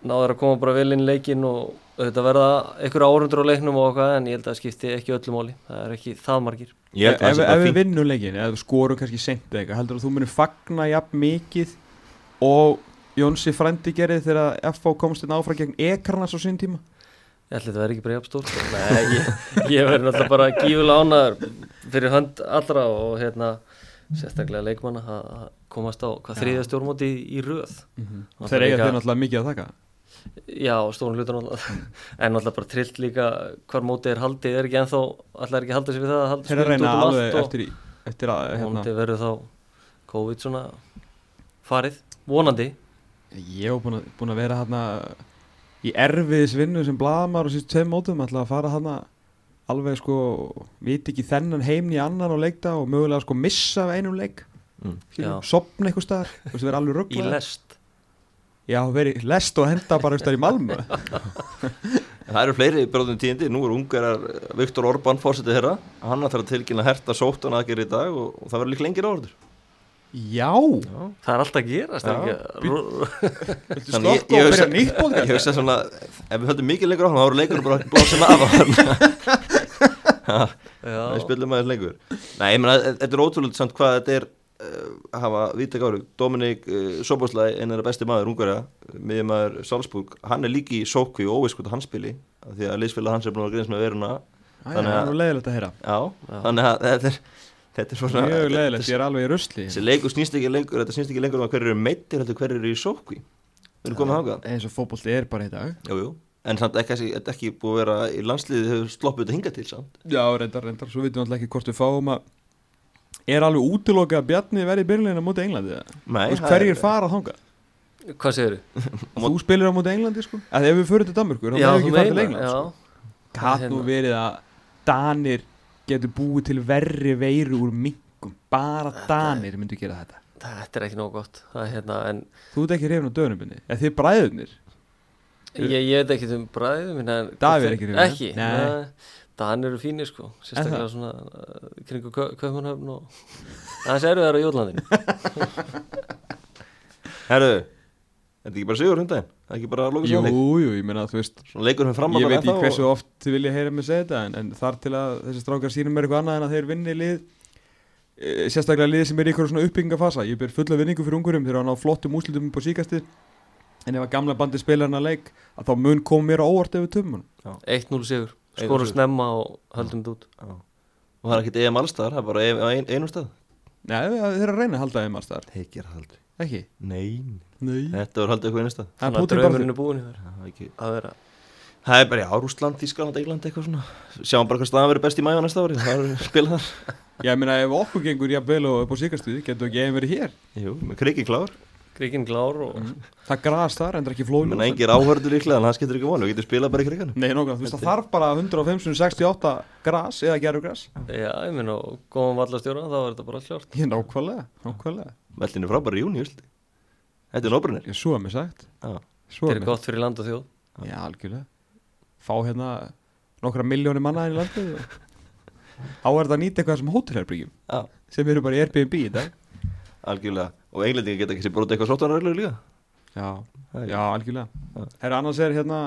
náður að koma bara vel inn í leikin og þetta verða einhverja árundur á leiknum og okkar en ég held að það skipti ekki öllu máli. Það er ekki það margir. Ég held að ef, ef bara við vinnum leikin, ef við skorum kannski seint eða eitthvað, heldur að þú munir fagna jafn mikið og Jónsi frændi gerði þegar FH komst inn áfram gegn Ekarnas á sín tíma? Ég ætli þetta verði ekki bara jafn stórt. Nei, ég, ég verði náttúrulega bara gífulega ánæður fyrir hönd allra og hérna sérstaklega leikmanna að að komast á hvað þriðja stjórnmóti í, í röð. Og þeir eiga þeir náttúrulega mikið að taka Já, stórn hlutur en náttúrulega bara trillt líka hvar mótið er haldið. Er ekki ennþá, alltaf er ekki haldið sér við það að halda þeir eru að reyna alveg og eftir, í, eftir að hérna, vonandi verður þá COVID svona farið, vonandi. Ég hef búin búin að vera hérna í erfiðis vinnu sem blaðamar og síst tveim mótum. Ætla að fara hérna alveg sko, viti ekki þennan heim í annan og leikta og mögulega sko missa af einum leik. Mm. Sopna eitthvað staðar, þú veist, vera alveg í ruggla lest Já, veri lest og henda bara eitthvað í Malmö. Það eru fleiri bróðum tíðindi, nú er ungarar Viktor Orbán fórsetið þeirra. Hann ætlar að tilkynna herta sóttan aðgerð í dag og, og það verður líka lengir áður Já, Það er alltaf að gerast Já, Þannig ég- ég Ég bóðgæð hugsa svona, ef við höldum mikið lengur á hann þá eru leikur bara blóðsum af Já, við spilum aðeins lengur. Nei, ég meina, þetta er ótrúlega samt hvað þetta er hafa vítek áru Dominik uh, Soboslæ, einar af besti maður ungarja, miðjumæður Salzburg hann er líki í sókvi og óviskut að hann spili af því að liðsfélag hans er búin að greinast með veruna. Það Þannig er að- nú leiðilegt að heyra. Já, Já. þannig að þetta er þetta er svona Mjög leiðilegt, ég er alveg í rusli. þessi leikur snýst ekki lengur þetta snýst ekki lengur um að hverju eru meittir heldur hverju eru í sókvi við erum komið þangað. Eins og fótbolti er bara í dag. Jú, jú. en samt ekki, ekki, ekki búið að vera í landsliði hefur sloppið þetta hinga til samt? Já, reyndar, reyndar, svo vitum við alltaf ekki hvort við fáum að Er alveg útilokað að Bjarni verði í byrjulegina á móti Englandi eða? Nei, það hverjir er- fara þangað? Hvað segir þú? Þú spilir á móti Englandi sko Eða ef við fyrir til Danmörkur, þá hefur þú ekki farið til meinar, England já sko. Gat nú Hérna. verið að Danir getur búið til verri veiru úr minkum Bara Danir myndu gera þetta Þetta er ekki nóg gott er hérna, en Þú ert ekki reyfin á döðnubinni Eða þið bræðurnir ég, ég veit ekki um bræðum Davíð er ekki hrifinn, Ekki, nei. nei Dan eru fínir sko, sérstaklega það? svona uh, kringu Kaupmannhöfn og það eru þær á Jólandinu Herru, er þetta ekki bara sigur hundaginn? Það er ekki bara að loka Jú, jú, ég meina þú veist Ég veit ekki hversu oft þið vilja heyra mig segja þetta en, en þar til að þessi strákar sínum er eitthvað annað en að þeir vinni lið e, sérstaklega lið sem er í eitthvað svona uppbyggingafasa ég ber fulla vinningu fyrir ungurum þegar hann á flottum úslitum på síkasti en ef að gamla bandi spilar hann að leik að þá mun koma mér á óvart ef við töfum hann 1-0 sigur, 1-0 skorum snemma og höldum þetta út. Og það er ekkert EM allstaðar, það er bara EM á ein, einum stað. Nei, þeir eru að reyna að halda þeim allstaðar Þeir gera það aldrei Ekki? Nei, Nei. Þetta voru haldið eitthvað einum stað. Það er er búin í þar Það er ekki- Það er bara, já, Rússland, Þískaland, England, eitthvað svona. Sjáum bara hvað staðan verið best í mæja næsta ári Það er spilað þar. Ég meina ef okkur gengur jafnvel og upp á síkastuði getur ekki einn verið hér? Jú, með kriki klár Gríkinn klár og Það gras þar, endur ekki flóðin Menn engir áhörður líklega, en það skemmtir ekki vonu Við getum spilað bara í krikanum Nei, nokkuð, þú veist það þarf bara 105-68 gras eða gerur gras. Já, ég meina, og góðum vallastjóra þá er þetta bara klart Ég nákvæmlega, nákvæmlega. Veldin er frábæri í júni, vilti Þetta er nóbrunir. Ég svo að mér sagt. Þetta er gott fyrir land og þjóð. Já, algjörlega. Fá hérna nokkra miljónir manna í landið og Á er þetta að nýta eitthvað sem hótelherbyggjum sem eru bara í Airbnb í dag. Algjörlega Og englendingi geta ekki sér brota eitthvað sóttanarreglur líka? Já, já, algjörlega. Herra annars er hérna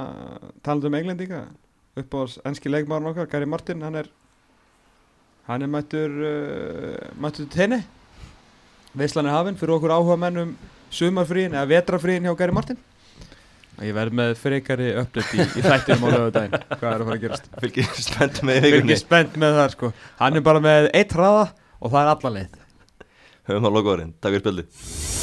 talandi um englendinga upp á enski leikmaðurinn okkar, Gary Martin hann er hann er mættur uh, mættur til tenni Veislan er hafinn fyrir okkur áhuga menn um sumarfríin eða vetrafríin hjá Gary Martin. Ég verð með frekari uppdætt í, í þættinum á lögudaginn hvað er að fara að gerast? Fylgir spennt með er með það sko. Hann er bara með eitt hraða og það er alla leið Höfum það logoðurinn, takk fyrir spildi